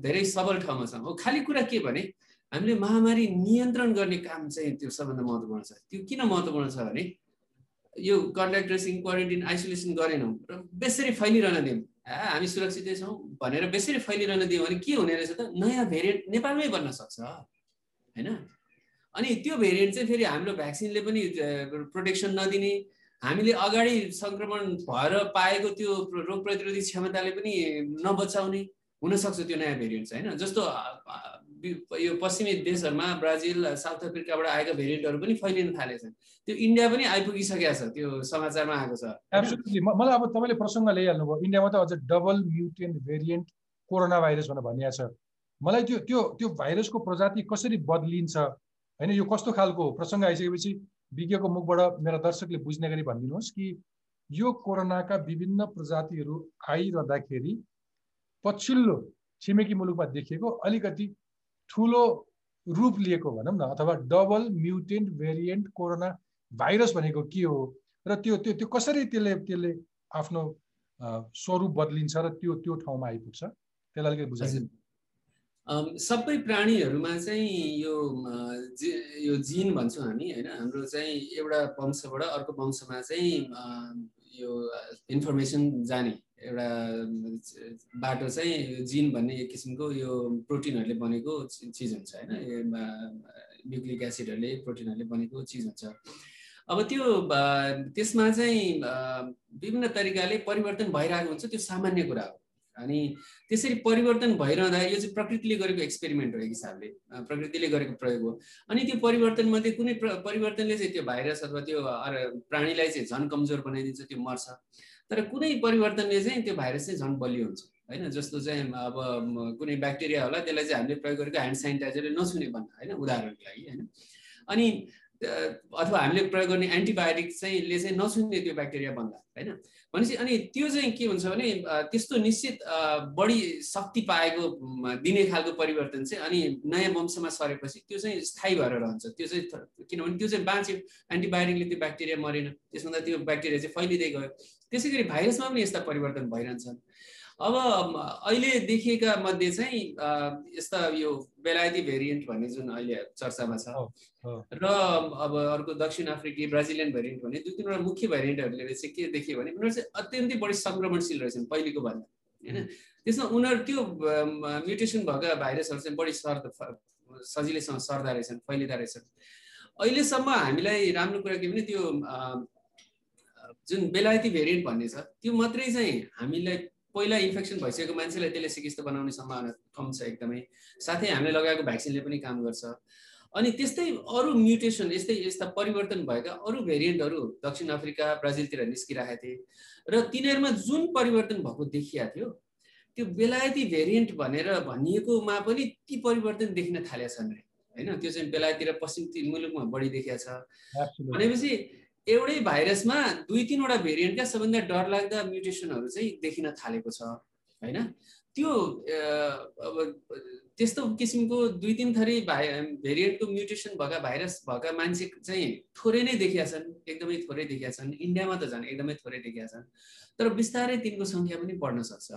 धेरै सबल ठाउँमा छौँ। खालि कुरा के भने हामीले महामारी नियन्त्रण गर्ने काम चाहिँ त्यो सबभन्दा महत्त्वपूर्ण छ। त्यो किन महत्त्वपूर्ण छ भने यो कन्ट्याक्ट ट्रेसिङ क्वारेन्टिन आइसोलेसन गरेनौँ र बेसरी फैलिरहन दियौँ। हामी सुरक्षितै छौँ भनेर बेसरी फैलिरहन दियौँ भने के हुने रहेछ त? नयाँ भेरिएन्ट नेपालमै बन्न सक्छ होइन? अनि त्यो भेरिएन्ट चाहिँ फेरि हाम्रो भ्याक्सिनले पनि प्रोटेक्सन नदिने। हामीले अगाडि सङ्क्रमण भएर पाएको त्यो रोग प्रतिरोधी क्षमताले पनि नबचाउने। हुनसक्छ त्यो नयाँ भेरिएन्ट होइन? जस्तो यो पश्चिमी देशहरूमा ब्राजिल साउथ अफ्रिकाबाट आएका भेरिएन्टहरू पनि फैलिन थालेको छन् त्यो इन्डिया पनि आइपुगिसकेको छ त्यो समाचारमा आएको छ। मलाई अब तपाईँले प्रसङ्ग ल्याइहाल्नु भयो इन्डियामा त अझ double mutant variant corona virus भनेर भनिएको छ। मलाई त्यो त्यो त्यो भाइरसको प्रजाति कसरी बदलिन्छ? होइन यो कस्तो खालको प्रसङ्ग आइसकेपछि विज्ञको मुखबाट मेरा दर्शकले बुझ्ने गरी भनिदिनुहोस् कि यो कोरोनाका विभिन्न प्रजातिहरू आइरहँदाखेरि पछिल्लो छिमेकी मुलुकमा देखिएको अलिकति ठुलो रूप लिएको भनौँ न अथवा double mutant variant corona virus भनेको के हो? र त्यो त्यो त्यो कसरी त्यसले त्यसले आफ्नो स्वरूप बदलिन्छ र त्यो त्यो ठाउँमा आइपुग्छ? त्यसलाई अलिकति बुझाइदिनु। सबै प्राणीहरूमा चाहिँ यो यो जिन भन्छौँ हामी होइन? हाम्रो चाहिँ एउटा वंशबाट अर्को वंशमा चाहिँ यो इन्फर्मेसन जाने एउटा बाटो चाहिँ जिन भन्ने एक किसिमको यो प्रोटिनहरूले बनेको चिज हुन्छ होइन? न्युक्लिक एसिडहरूले प्रोटिनहरूले बनेको चिज हुन्छ। अब त्यो त्यसमा चाहिँ विभिन्न तरिकाले परिवर्तन भइरहेको हुन्छ त्यो सामान्य कुरा हो। अनि त्यसरी परिवर्तन भइरहँदा यो चाहिँ प्रकृतिले गरेको एक्सपेरिमेन्ट हो एक हिसाबले प्रकृतिले गरेको प्रयोग हो। अनि त्यो परिवर्तनमध्ये कुनै परिवर्तनले चाहिँ त्यो भाइरस अथवा त्यो प्राणीलाई चाहिँ झन् कमजोर बनाइदिन्छ त्यो मर्छ। तर कुनै परिवर्तनले चाहिँ त्यो भाइरस चाहिँ झन् बलियो हुन्छ होइन? जस्तो चाहिँ अब कुनै ब्याक्टेरिया होला त्यसलाई चाहिँ हामीले प्रयोग गरेको ह्यान्ड सेनिटाइजरले नछुने भन्न होइन? उदाहरणको लागि होइन? अनि अथवा हामीले प्रयोग गर्ने एन्टिबायोटिक चाहिँ ले चाहिँ नछुने त्यो ब्याक्टेरिया भन्दा होइन? भनेपछि अनि त्यो चाहिँ के हुन्छ भने त्यस्तो निश्चित बढी शक्ति पाएको दिने खालको परिवर्तन चाहिँ अनि नयाँ वंशमा सरेपछि त्यो चाहिँ स्थायी भएर रहन्छ। त्यो चाहिँ किनभने त्यो चाहिँ बाँच्यो एन्टिबायोटिकले त्यो ब्याक्टेरिया मरेन त्यसमा त्यो ब्याक्टेरिया चाहिँ फैलिँदै गयो। त्यसै गरी भाइरसमा पनि यस्ता परिवर्तन भइरहन्छन् अब अहिले देखिएका मध्ये चाहिँ यस्ता यो बेलायती भेरिएन्ट भन्ने जुन अहिले चर्चामा छ र अब अर्को दक्षिण अफ्रिकी ब्राजिलियन भेरिएन्ट भन्ने दुई तिनवटा मुख्य भेरिएन्टहरूले चाहिँ के देखियो भने उनीहरू चाहिँ अत्यन्तै बढी सङ्क्रमणशील रहेछन् पहिलेको भन्दा होइन? त्यसमा उनीहरू त्यो म्युटेसन भएका भाइरसहरू चाहिँ बढी सर्द सजिलैसँग सर्दा रहेछन् फैलिँदा रहेछन्। अहिलेसम्म हामीलाई राम्रो कुरा के भने त्यो जुन बेलायती भेरिएन्ट भन्ने छ त्यो मात्रै चाहिँ हामीलाई पहिला इन्फेक्सन भइसकेको मान्छेलाई त्यसले सिकिस्त बनाउने सम्भावना कम छ एकदमै। साथै हामीले लगाएको भ्याक्सिनले पनि काम गर्छ। अनि त्यस्तै अरू म्युटेसन यस्तै यस्ता परिवर्तन भएका अरू भेरिएन्टहरू दक्षिण अफ्रिका ब्राजिलतिर निस्किरहेका थिए। र तिनीहरूमा जुन परिवर्तन भएको देखिया थियो त्यो बेलायती भेरिएन्ट भनेर भनिएकोमा पनि ती परिवर्तन देखिन थालेका छन् अरे होइन त्यो चाहिँ बेलायती र पश्चिम मुलुकमा बढी देखिया छ। भनेपछि एउटै भाइरसमा दुई तिनवटा भेरिएन्टका सबभन्दा डरलाग्दा म्युटेसनहरू चाहिँ देखिन थालेको छ होइन? त्यो अब त्यस्तो किसिमको दुई तिन थरी भाइ भेरिएन्टको म्युटेसन भएका भाइरस भएका मान्छे चाहिँ थोरै नै देखिया छन् एकदमै थोरै देखिया छन्। इन्डियामा त झन् एकदमै थोरै देखिया छन्। तर बिस्तारै तिनको सङ्ख्या पनि बढ्न सक्छ।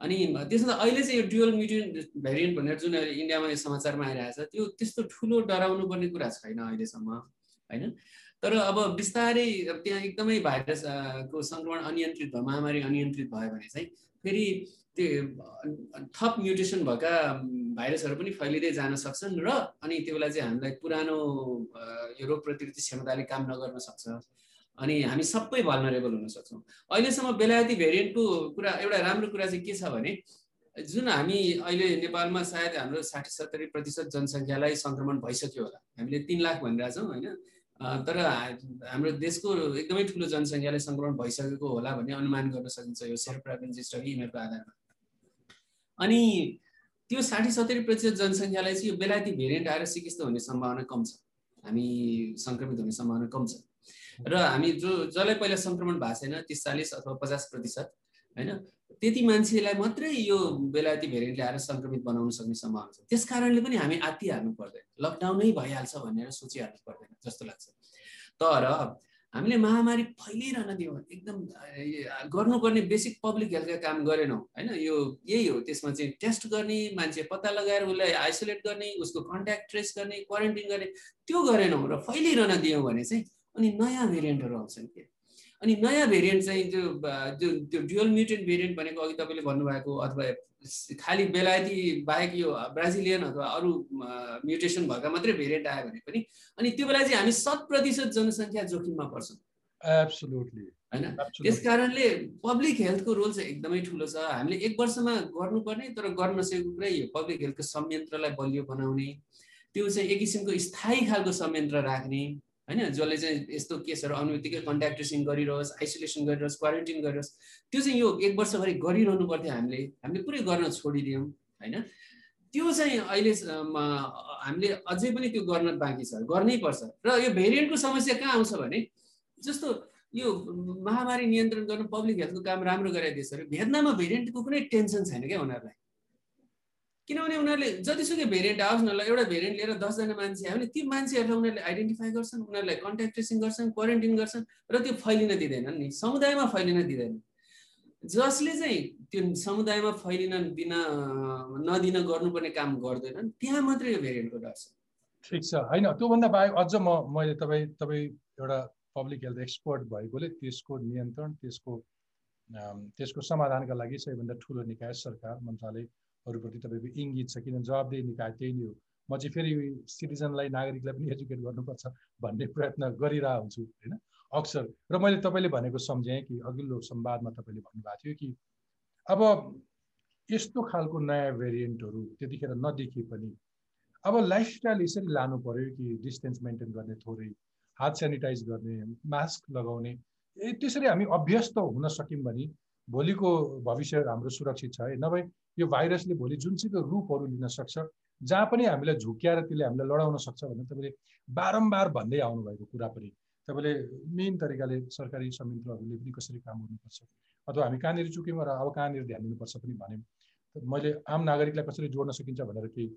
अनि त्यसमा अहिले चाहिँ यो डुअल म्युटेन्ट भेरिएन्ट भनेर जुन इन्डियामा यो समाचारमा आइरहेको छ त्यो त्यस्तो ठुलो डराउनु पर्ने कुरा छैन अहिलेसम्म होइन? तर अब बिस्तारै त्यहाँ एकदमै भाइरसको सङ्क्रमण अनियन्त्रित भयो महामारी अनियन्त्रित भयो भने चाहिँ फेरि त्यो थप म्युटेसन भएका भाइरसहरू पनि फैलिँदै जान सक्छन् र अनि त्यो बेला चाहिँ हामीलाई पुरानो यो रोग प्रतिरोधी क्षमताले काम नगर्न सक्छ। अनि हामी सबै भल्नरेबल हुन सक्छौँ। अहिलेसम्म बेलायती भेरिएन्टको कुरा एउटा राम्रो कुरा चाहिँ के छ भने जुन हामी अहिले नेपालमा सायद हाम्रो साठी सत्तरी प्रतिशत जनसङ्ख्यालाई सङ्क्रमण भइसक्यो होला। हामीले तिन लाख भनिरहेछौँ होइन? तर हाम्रो देशको एकदमै ठुलो जनसङ्ख्याले सङ्क्रमण भइसकेको होला भन्ने अनुमान गर्न सकिन्छ यो स्टडी यिनीहरूको आधारमा। अनि त्यो साठी सत्तरी प्रतिशत जनसङ्ख्यालाई चाहिँ यो बेलायती भेरिएन्ट आएर सिकिस्त हुने सम्भावना कम छ। हामी सङ्क्रमित हुने सम्भावना कम छ। र हामी जो जसलाई पहिला सङ्क्रमण भएको छैन तिस चालिस अथवा पचास प्रतिशत होइन त्यति मान्छेलाई मात्रै यो बेलायती भेरिएन्टले आएर सङ्क्रमित बनाउन सक्ने सम्भावना छ। त्यस कारणले पनि हामी आत्तिहाल्नु पर्दैन। लकडाउनै भइहाल्छ भनेर सोचिहाल्नु पर्दैन जस्तो लाग्छ। तर हामीले महामारी फैलिरहन दियौँ। एकदम गर्नुपर्ने बेसिक पब्लिक हेल्थका काम गरेनौँ। होइन यो यही हो। त्यसमा चाहिँ टेस्ट गर्ने मान्छे पत्ता लगाएर उसलाई आइसोलेट गर्ने उसको कन्ट्याक्ट ट्रेस गर्ने क्वारेन्टिन गर्ने त्यो गरेनौँ र फैलिरहन दियौँ भने चाहिँ अनि नयाँ भेरिएन्टहरू आउँछन् के? अनि नयाँ भेरिएन्ट चाहिँ त्यो त्यो त्यो ड्युअल म्युटेन्ट भेरिएन्ट भनेको अघि तपाईँले भन्नुभएको अथवा खालि बेलायती बाहेक यो ब्राजिलियन अथवा अरू म्युटेसन भएका मात्रै भेरिएन्ट आयो भने पनि अनि त्यो बेला चाहिँ हामी शत प्रतिशत जनसङ्ख्या जोखिममा पर्छौँ। होइन? त्यस कारणले पब्लिक हेल्थको रोल चाहिँ एकदमै ठुलो छ। हामीले एक वर्षमा गर्नुपर्ने तर गर्न नसकेको कुरै यो पब्लिक हेल्थको संयन्त्रलाई बलियो बनाउने त्यो चाहिँ एक किसिमको स्थायी खालको संयन्त्र राख्ने होइन जसले चाहिँ यस्तो केसहरू आउने बित्तिकै कन्ट्याक्ट ट्रेसिङ गरिरहोस् आइसोलेसन गरिरहोस् क्वारेन्टिन गरिरहोस् त्यो चाहिँ यो एक वर्षभरि गरिरहनु पर्थ्यो हामीले हामीले पुरै गर्न छोडिदियौँ होइन? त्यो चाहिँ अहिले हामीले अझै पनि त्यो गर्न बाँकी छ गर्नै पर्छ। र यो भेरिएन्टको समस्या कहाँ आउँछ भने जस्तो यो महामारी नियन्त्रण गर्न पब्लिक हेल्थको काम राम्रो गराए देशहरू भेटनाममा भेरिएन्टको कुनै टेन्सन छैन क्या उनीहरूलाई। किनभने उनीहरूले जतिसुकै भेरिएन्ट आओस् न ल एउटा भेरिएन्ट लिएर दसजना मान्छे आयो भने ती मान्छेहरूलाई उनीहरूले आइडेन्टिफाई गर्छन् उनीहरूलाई कन्ट्याक्ट ट्रेसिङ गर्छन् क्वारेन्टिन गर्छन् र त्यो फैलिन दिँदैनन् नि समुदायमा फैलिन दिँदैन जसले चाहिँ त्यो समुदायमा फैलिन दिन नदिन गर्नुपर्ने काम गर्दैनन् त्यहाँ मात्रै यो भेरिएन्टको डर छ ठिक छ। होइन त्योभन्दा बाहेक अझ म मैले तपाईँ तपाईँ एउटा पब्लिक हेल्थ एक्सपर्ट भएकोले त्यसको नियन्त्रण त्यसको त्यसको समाधानका लागि सबैभन्दा ठुलो निकाय सरकार मन्त्रालय हरूप्रति तपाईँको इङ्गित छ किनभने जवाबदेही निकाय त्यही नै हो। म चाहिँ फेरि सिटिजनलाई नागरिकलाई पनि एजुकेट गर्नुपर्छ भन्ने प्रयत्न गरिरहेको हुन्छु होइन? अक्सर। र मैले तपाईँले भनेको सम्झेँ कि अघिल्लो संवादमा तपाईँले भन्नुभएको थियो कि अब यस्तो खालको नयाँ भेरिएन्टहरू त्यतिखेर नदेखिए पनि अब लाइफस्टाइल यसरी लानु पऱ्यो कि डिस्टेन्स मेन्टेन गर्ने थोरै हात सेनिटाइज गर्ने मास्क लगाउने त्यसरी हामी अभ्यस्त हुन सक्यौँ भने भोलिको भविष्य हाम्रो सुरक्षित छ है। नभए यो भाइरसले भोलि जुनसुकै रूपहरू लिन सक्छ जहाँ पनि हामीलाई झुक्याएर त्यसले हामीलाई लडाउन सक्छ भनेर तपाईँले बारम्बार भन्दै आउनुभएको कुरा पनि तपाईँले मेन तरिकाले सरकारी संयन्त्रहरूले पनि कसरी काम गर्नुपर्छ? अथवा हामी कहाँनिर चुक्यौँ र अब कहाँनिर ध्यान दिनुपर्छ पनि भन्यौँ मैले आम नागरिकलाई कसरी जोड्न सकिन्छ भनेर केही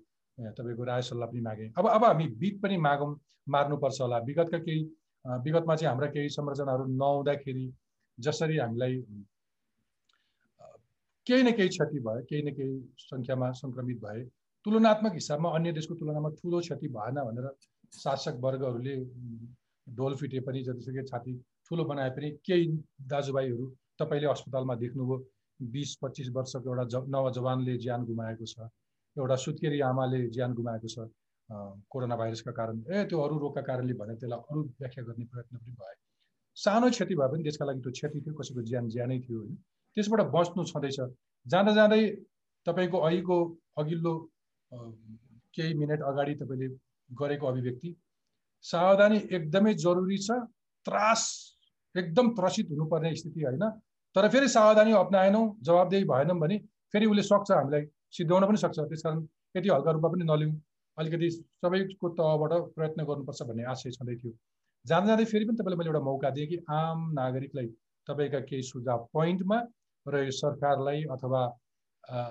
तपाईँको राय सल्लाह पनि मागेँ। अब अब हामी बिट पनि मागौँ मार्नुपर्छ होला। विगतका केही विगतमा चाहिँ हाम्रा केही संरचनाहरू नहुँदाखेरि जसरी हामीलाई केही न केही क्षति भयो केही न केही सङ्ख्यामा सङ्क्रमित भए। तुलनात्मक हिसाबमा अन्य देशको तुलनामा ठुलो क्षति भएन भनेर शासक वर्गहरूले ढोल फिटे पनि जतिसुकै छाती ठुलो बनाए पनि केही दाजुभाइहरू तपाईँले अस्पतालमा देख्नुभयो बिस पच्चिस वर्षको एउटा ज नवजवानले ज्यान गुमाएको छ एउटा सुत्केरी आमाले ज्यान गुमाएको छ कोरोना भाइरसका कारण। ए त्यो अरू रोगका कारणले भने त्यसलाई अरू व्याख्या गर्ने प्रयत्न पनि भयो। सानो क्षति भए पनि त्यसका लागि त्यो क्षति थियो कसैको ज्यान ज्यानै थियो होइन। त्यसबाट बस्नु छँदैछ। जाँदा जाँदै तपाईँको अहिलेको अघिल्लो केही मिनट अगाडि तपाईँले गरेको अभिव्यक्ति सावधानी एकदमै जरुरी छ त्रास एकदम त्रसित हुनुपर्ने स्थिति होइन तर फेरि सावधानी अप्नाएनौँ जवाबदेही भएनौँ भने फेरि उसले सक्छ हामीलाई सिद्ध्याउन पनि सक्छ। त्यस कारण यति हल्का रूपमा पनि नलिउँ। अलिकति सबैको तहबाट प्रयत्न गर्नुपर्छ भन्ने आशय छँदै थियो। जाँदा जाँदै फेरि पनि तपाईँलाई मैले एउटा मौका दिएँ कि आम नागरिकलाई तपाईँका केही सुझाव पोइन्टमा र यो सरकारलाई अथवा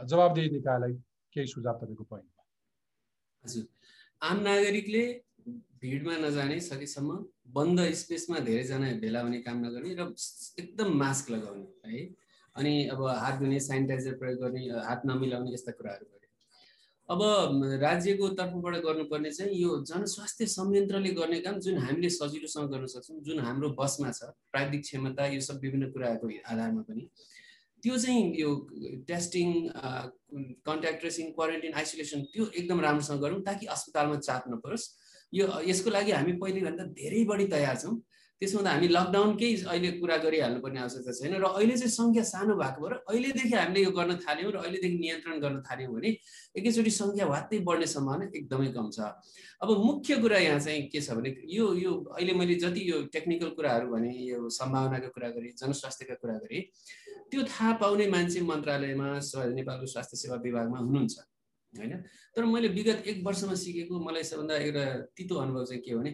जवाबदेही निकायलाई केही सुझाव तपाईँको पोइन्टमा? हजुर। आम नागरिकले भिडमा नजाने सकेसम्म बन्द स्पेसमा धेरैजना भेला हुने काम नगर्ने र एकदम मास्क लगाउने है? अनि अब हात धुने सेनिटाइजर प्रयोग गर्ने हात नमिलाउने यस्ता कुराहरू गरे। अब राज्यको तर्फबाट गर्नुपर्ने चाहिँ यो जनस्वास्थ्य संयन्त्रले गर्ने काम जुन हामीले सजिलोसँग गर्न सक्छौँ जुन हाम्रो बसमा छ प्राविधिक क्षमता यो सब विभिन्न कुराहरूको आधारमा पनि। त्यो चाहिँ यो testing contact tracing quarantine isolation त्यो एकदम राम्रोसँग गरौँ ताकि अस्पतालमा चाप नपरोस् यो यसको लागि हामी पहिलेभन्दा धेरै बढी तयार छौँ। त्यसमा त हामी लकडाउनकै अहिले कुरा गरिहाल्नुपर्ने आवश्यकता छैन र अहिले चाहिँ सङ्ख्या सानो भएको भएर अहिलेदेखि हामीले यो गर्न थाल्यौँ र अहिलेदेखि नियन्त्रण गर्न थाल्यौँ भने एकैचोटि सङ्ख्या वात्तै बढ्ने सम्भावना एकदमै कम छ। अब मुख्य कुरा यहाँ चाहिँ के छ भने यो यो अहिले मैले जति यो टेक्निकल कुराहरू भने यो सम्भावनाको कुरा गरेँ जनस्वास्थ्यका कुरा गरेँ त्यो थाहा पाउने मान्छे मन्त्रालयमा नेपालको स्वास्थ्य सेवा विभागमा हुनुहुन्छ होइन? तर मैले विगत एक वर्षमा सिकेको मलाई सबभन्दा एउटा तितो अनुभव चाहिँ के हो भने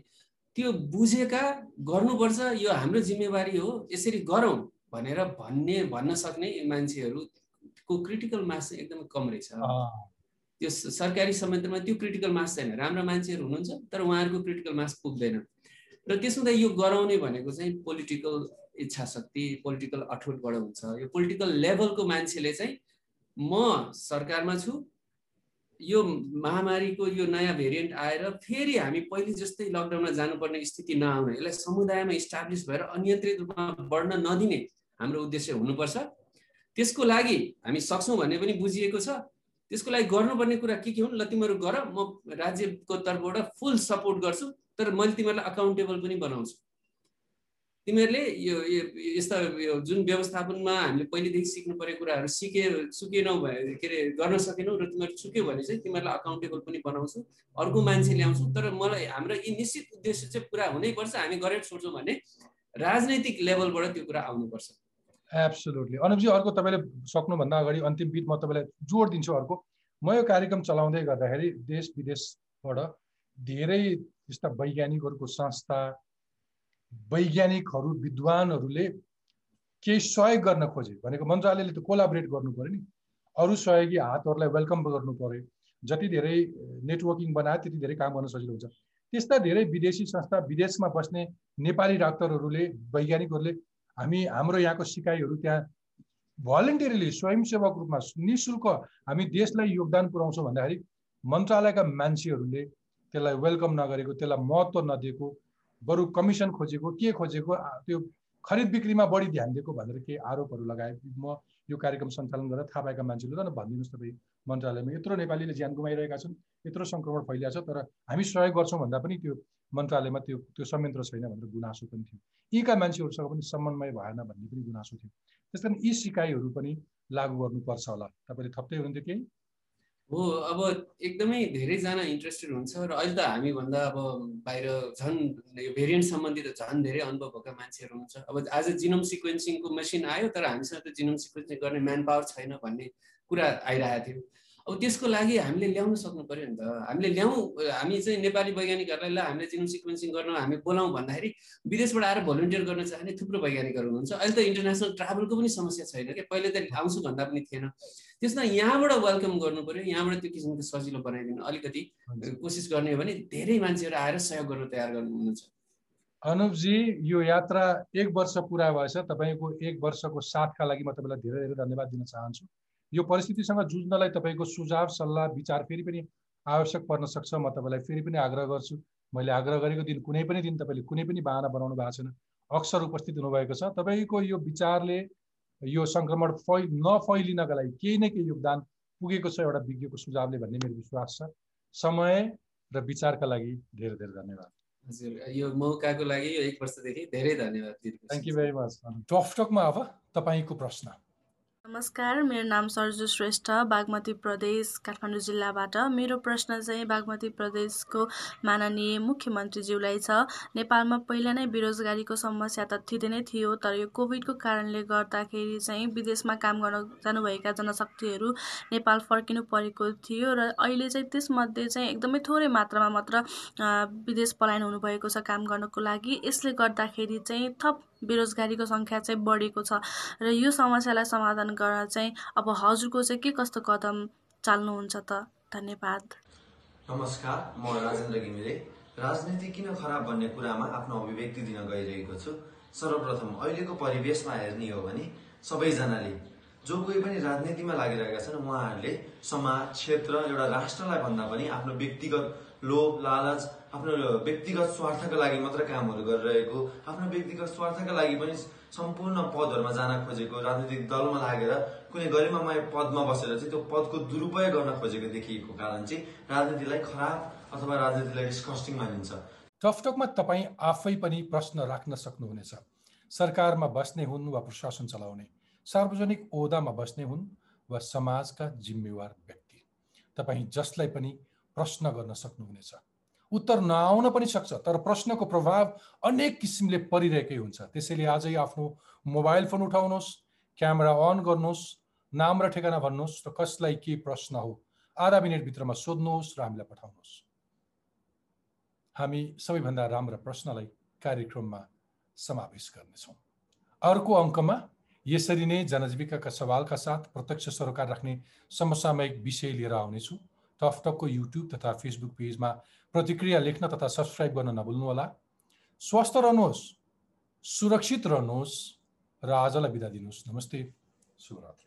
त्यो बुझेका गर्नुपर्छ यो हाम्रो जिम्मेवारी हो यसरी गरौँ भनेर भन्ने भन्न सक्ने मान्छेहरूको क्रिटिकल मास चाहिँ एकदमै कम रहेछ। त्यो सरकारी संयन्त्रमा त्यो क्रिटिकल मास छैन राम्रो मान्छेहरू हुनुहुन्छ तर उहाँहरूको क्रिटिकल मास पुग्दैन। र त्यसमा त यो गराउने भनेको चाहिँ पोलिटिकल इच्छा शक्ति पोलिटिकल अठोटबाट हुन्छ। यो पोलिटिकल लेभलको मान्छेले चाहिँ म सरकारमा छु यो महामारीको यो नयाँ भेरिएन्ट आएर फेरि हामी पहिले जस्तै लकडाउनमा जानुपर्ने स्थिति नआउने यसलाई समुदायमा इस्टाब्लिस भएर अनियन्त्रित रूपमा बढ्न नदिने हाम्रो उद्देश्य हुनुपर्छ। त्यसको लागि हामी सक्छौँ भन्ने पनि बुझिएको छ। त्यसको लागि गर्नुपर्ने कुरा के के हुन् ल तिमीहरू गर म राज्यको तर्फबाट फुल सपोर्ट गर्छु तर मैले तिमीहरूलाई अकाउन्टेबल पनि बनाउँछु। तिमीहरूले यो यस्ता यो जुन व्यवस्थापनमा हामीले पहिलेदेखि सिक्नु परेको कुराहरू सिके सुकेनौ भए के अरे गर्न सकेनौ र तिमीहरू चुक्यो भने चाहिँ तिमीहरूलाई अकाउन्टेबल पनि बनाउँछु। अर्को मान्छे ल्याउँछु। तर मलाई हाम्रो यी निश्चित उद्देश्य चाहिँ पुरा हुनैपर्छ। हामी गरेर सोच्छौँ भने राजनैतिक लेभलबाट त्यो कुरा आउनुपर्छ। एब्सोल्युटली अनुपजी अर्को तपाईँले सक्नुभन्दा अगाडि अन्तिम बिट म तपाईँलाई जोड दिन्छु अर्को। म यो कार्यक्रम चलाउँदै गर्दाखेरि देश विदेशबाट धेरै यस्ता वैज्ञानिकहरूको संस्था वैज्ञानिकहरू विद्वानहरूले केही सहयोग गर्न खोजे। भनेको मन्त्रालयले त कोलाबरेट गर्नु पऱ्यो नि। अरू सहयोगी हातहरूलाई वेलकम गर्नु पऱ्यो। जति धेरै नेटवर्किङ बनायो त्यति धेरै काम गर्न सजिलो हुन्छ। त्यस्ता धेरै विदेशी संस्था विदेशमा बस्ने नेपाली डाक्टरहरूले वैज्ञानिकहरूले हामी हाम्रो यहाँको सिकाइहरू त्यहाँ भलिन्टियरली स्वयंसेवक रूपमा नि शुल्क हामी देशलाई योगदान पुऱ्याउँछौँ भन्दाखेरि मन्त्रालयका मान्छेहरूले त्यसलाई वेलकम नगरेको त्यसलाई महत्त्व नदिएको बरु कमिसन खोजेको के खोजेको? त्यो खरिद बिक्रीमा बढी ध्यान दिएको भनेर केही आरोपहरू लगाए। म यो कार्यक्रम सञ्चालन गरेर थाहा पाएका मान्छेले त भनिदिनुहोस् तपाईँ मन्त्रालयमा यत्रो नेपालीले ज्यान गुमाइरहेका छन् यत्रो सङ्क्रमण फैलिएको छ तर हामी सहयोग गर्छौँ भन्दा पनि त्यो मन्त्रालयमा त्यो त्यो संयन्त्र छैन भनेर गुनासो पनि थियो। यीका मान्छेहरूसँग पनि समन्वय भएन भन्ने पनि गुनासो थियो। त्यस कारण यी सिकाइहरू पनि लागू गर्नुपर्छ होला। तपाईँले थप्दै हुनुहुन्थ्यो केही? हो अब एकदमै धेरैजना इन्ट्रेस्टेड हुन्छ र अहिले त हामीभन्दा अब बाहिर झन् यो भेरिएन्ट सम्बन्धी त झन् धेरै अनुभव भएका मान्छेहरू हुन्छ। अब आज जिनोम सिक्वेन्सिङको मेसिन आयो तर हामीसँग त जिनोम सिक्वेन्सिङ गर्ने म्यान पावर छैन भन्ने कुरा आइरहेको थियो। अब त्यसको लागि हामीले ल्याउन सक्नु पऱ्यो नि त। हामीले ल्याउँ हामी चाहिँ नेपाली वैज्ञानिकहरूलाई ल हामीले जिनोम सिक्वेन्सिङ गर्न हामी बोलाउँ भन्दाखेरि विदेशबाट आएर भोलिन्टियर गर्न चाहने थुप्रो वैज्ञानिकहरू हुनुहुन्छ। अहिले त इन्टरनेसनल ट्राभलको पनि समस्या छैन क्या। पहिले त आउँछु भन्दा पनि थिएन। त्यसमा यहाँबाट वेलकम गर्नु पऱ्यो यहाँबाट त्यो किसिमको सजिलो बनाइदिनु अलिकति कोसिस गर्ने हो भने धेरै मान्छेहरू आएर सहयोग गर्न तयार गर्नुहुन्छ। अनुपजी यो यात्रा एक वर्ष पुरा भएछ। तपाईँको एक वर्षको साथका लागि म तपाईँलाई धेरै धेरै धन्यवाद दिन चाहन्छु। यो परिस्थितिसँग जुझ्नलाई तपाईँको सुझाव सल्लाह विचार फेरि पनि आवश्यक पर्न सक्छ। म तपाईँलाई फेरि पनि आग्रह गर्छु। मैले आग्रह गरेको दिन कुनै पनि दिन तपाईँले कुनै पनि बाहना बनाउनु भएको छैन। अक्सर उपस्थित हुनुभएको छ। तपाईँको यो विचारले यो सङ्क्रमण फै नफैलिनका लागि केही न केही योगदान पुगेको छ एउटा विज्ञको सुझावले भन्ने मेरो विश्वास छ। समय र विचारका लागि धेरै धेरै धन्यवाद। हजुर यो मौकाको लागि यो एक वर्षदेखि धेरै धन्यवाद थ्याङ्क यू भेरी मच टकटकमा अब तपाईँको प्रश्न। नमस्कार मेरो नाम सर्जु श्रेष्ठ बागमती प्रदेश काठमाडौँ जिल्लाबाट। मेरो प्रश्न चाहिँ बागमती प्रदेशको माननीय मुख्यमन्त्रीज्यूलाई छ। नेपालमा पहिला नै बेरोजगारीको समस्या त थिँदै नै थियो तर यो कोभिडको कारणले गर्दाखेरि चाहिँ विदेशमा काम गर्न जानुभएका जनशक्तिहरू नेपाल फर्किनु परेको थियो र अहिले चाहिँ त्यसमध्ये चाहिँ एकदमै थोरै मात्रामा मात्र विदेश पलायन हुनुभएको छ काम गर्नको लागि। यसले गर्दाखेरि चाहिँ थप बेरोजगारीको सङ्ख्या चाहिँ बढेको छ र यो समस्यालाई समाधान गर्न चाहिँ अब हजुरको चाहिँ के कस्तो कदम चाल्नुहुन्छ त? धन्यवाद। नमस्कार म राजेन्द्र घिमिरे। राजनीति किन खराब भन्ने कुरामा आफ्नो अभिव्यक्ति दिन गइरहेको छु। सर्वप्रथम अहिलेको परिवेशमा हेर्ने हो भने सबैजनाले जो कोही पनि राजनीतिमा लागिरहेका छन् उहाँहरूले समाज क्षेत्र एउटा राष्ट्रलाई भन्दा पनि आफ्नो व्यक्तिगत लोभ लालच आफ्नो व्यक्तिगत स्वार्थका लागि मात्र कामहरू गरिरहेको आफ्नो व्यक्तिगत स्वार्थका लागि पनि सम्पूर्ण पदहरूमा जान खोजेको राजनीतिक दलमा लागेर कुनै गरिमामय पदमा बसेर चाहिँ त्यो पदको दुरुपयोग गर्न खोजेको देखिएको कारण चाहिँ राजनीतिलाई खराब अथवा राजनीतिलाई डिस्कस्टिङ मानिन्छ। टकटकमा तपाईँ आफै पनि प्रश्न राख्न सक्नुहुनेछ। सरकारमा बस्ने हुन् वा प्रशासन चलाउने सार्वजनिक ओहदामा बस्ने हुन् वा समाजका जिम्मेवार व्यक्ति। तपाईँ जसलाई पनि प्रश्न गर्न सक्नुहुनेछ। उत्तर नआउन पनि सक्छ तर प्रश्नको प्रभाव अनेक किसिमले परिरहेकै हुन्छ। त्यसैले आजै आफ्नो मोबाइल फोन उठाउनुहोस् क्यामेरा अन गर्नुहोस् नाम र ठेगाना भन्नुहोस् र कसलाई के प्रश्न हो आधा मिनटभित्रमा सोध्नुहोस् र हामीलाई पठाउनुहोस्। हामी सबैभन्दा राम्रा प्रश्नलाई कार्यक्रममा समावेश गर्नेछौँ। अर्को अङ्कमा यसरी नै जनजीविकाका सवालका साथ प्रत्यक्ष सरोकार राख्ने समसामयिक विषय लिएर आउनेछु। टकटकको युट्युब तथा फेसबुक पेजमा प्रतिक्रिया लेख्न तथा सब्सक्राइब गर्न नभुल्नुहोला स्वस्थ रहनुहोस् सुरक्षित रहनुहोस् र आजलाई बिदा दिनुहोस्। नमस्ते शुभरात्रि।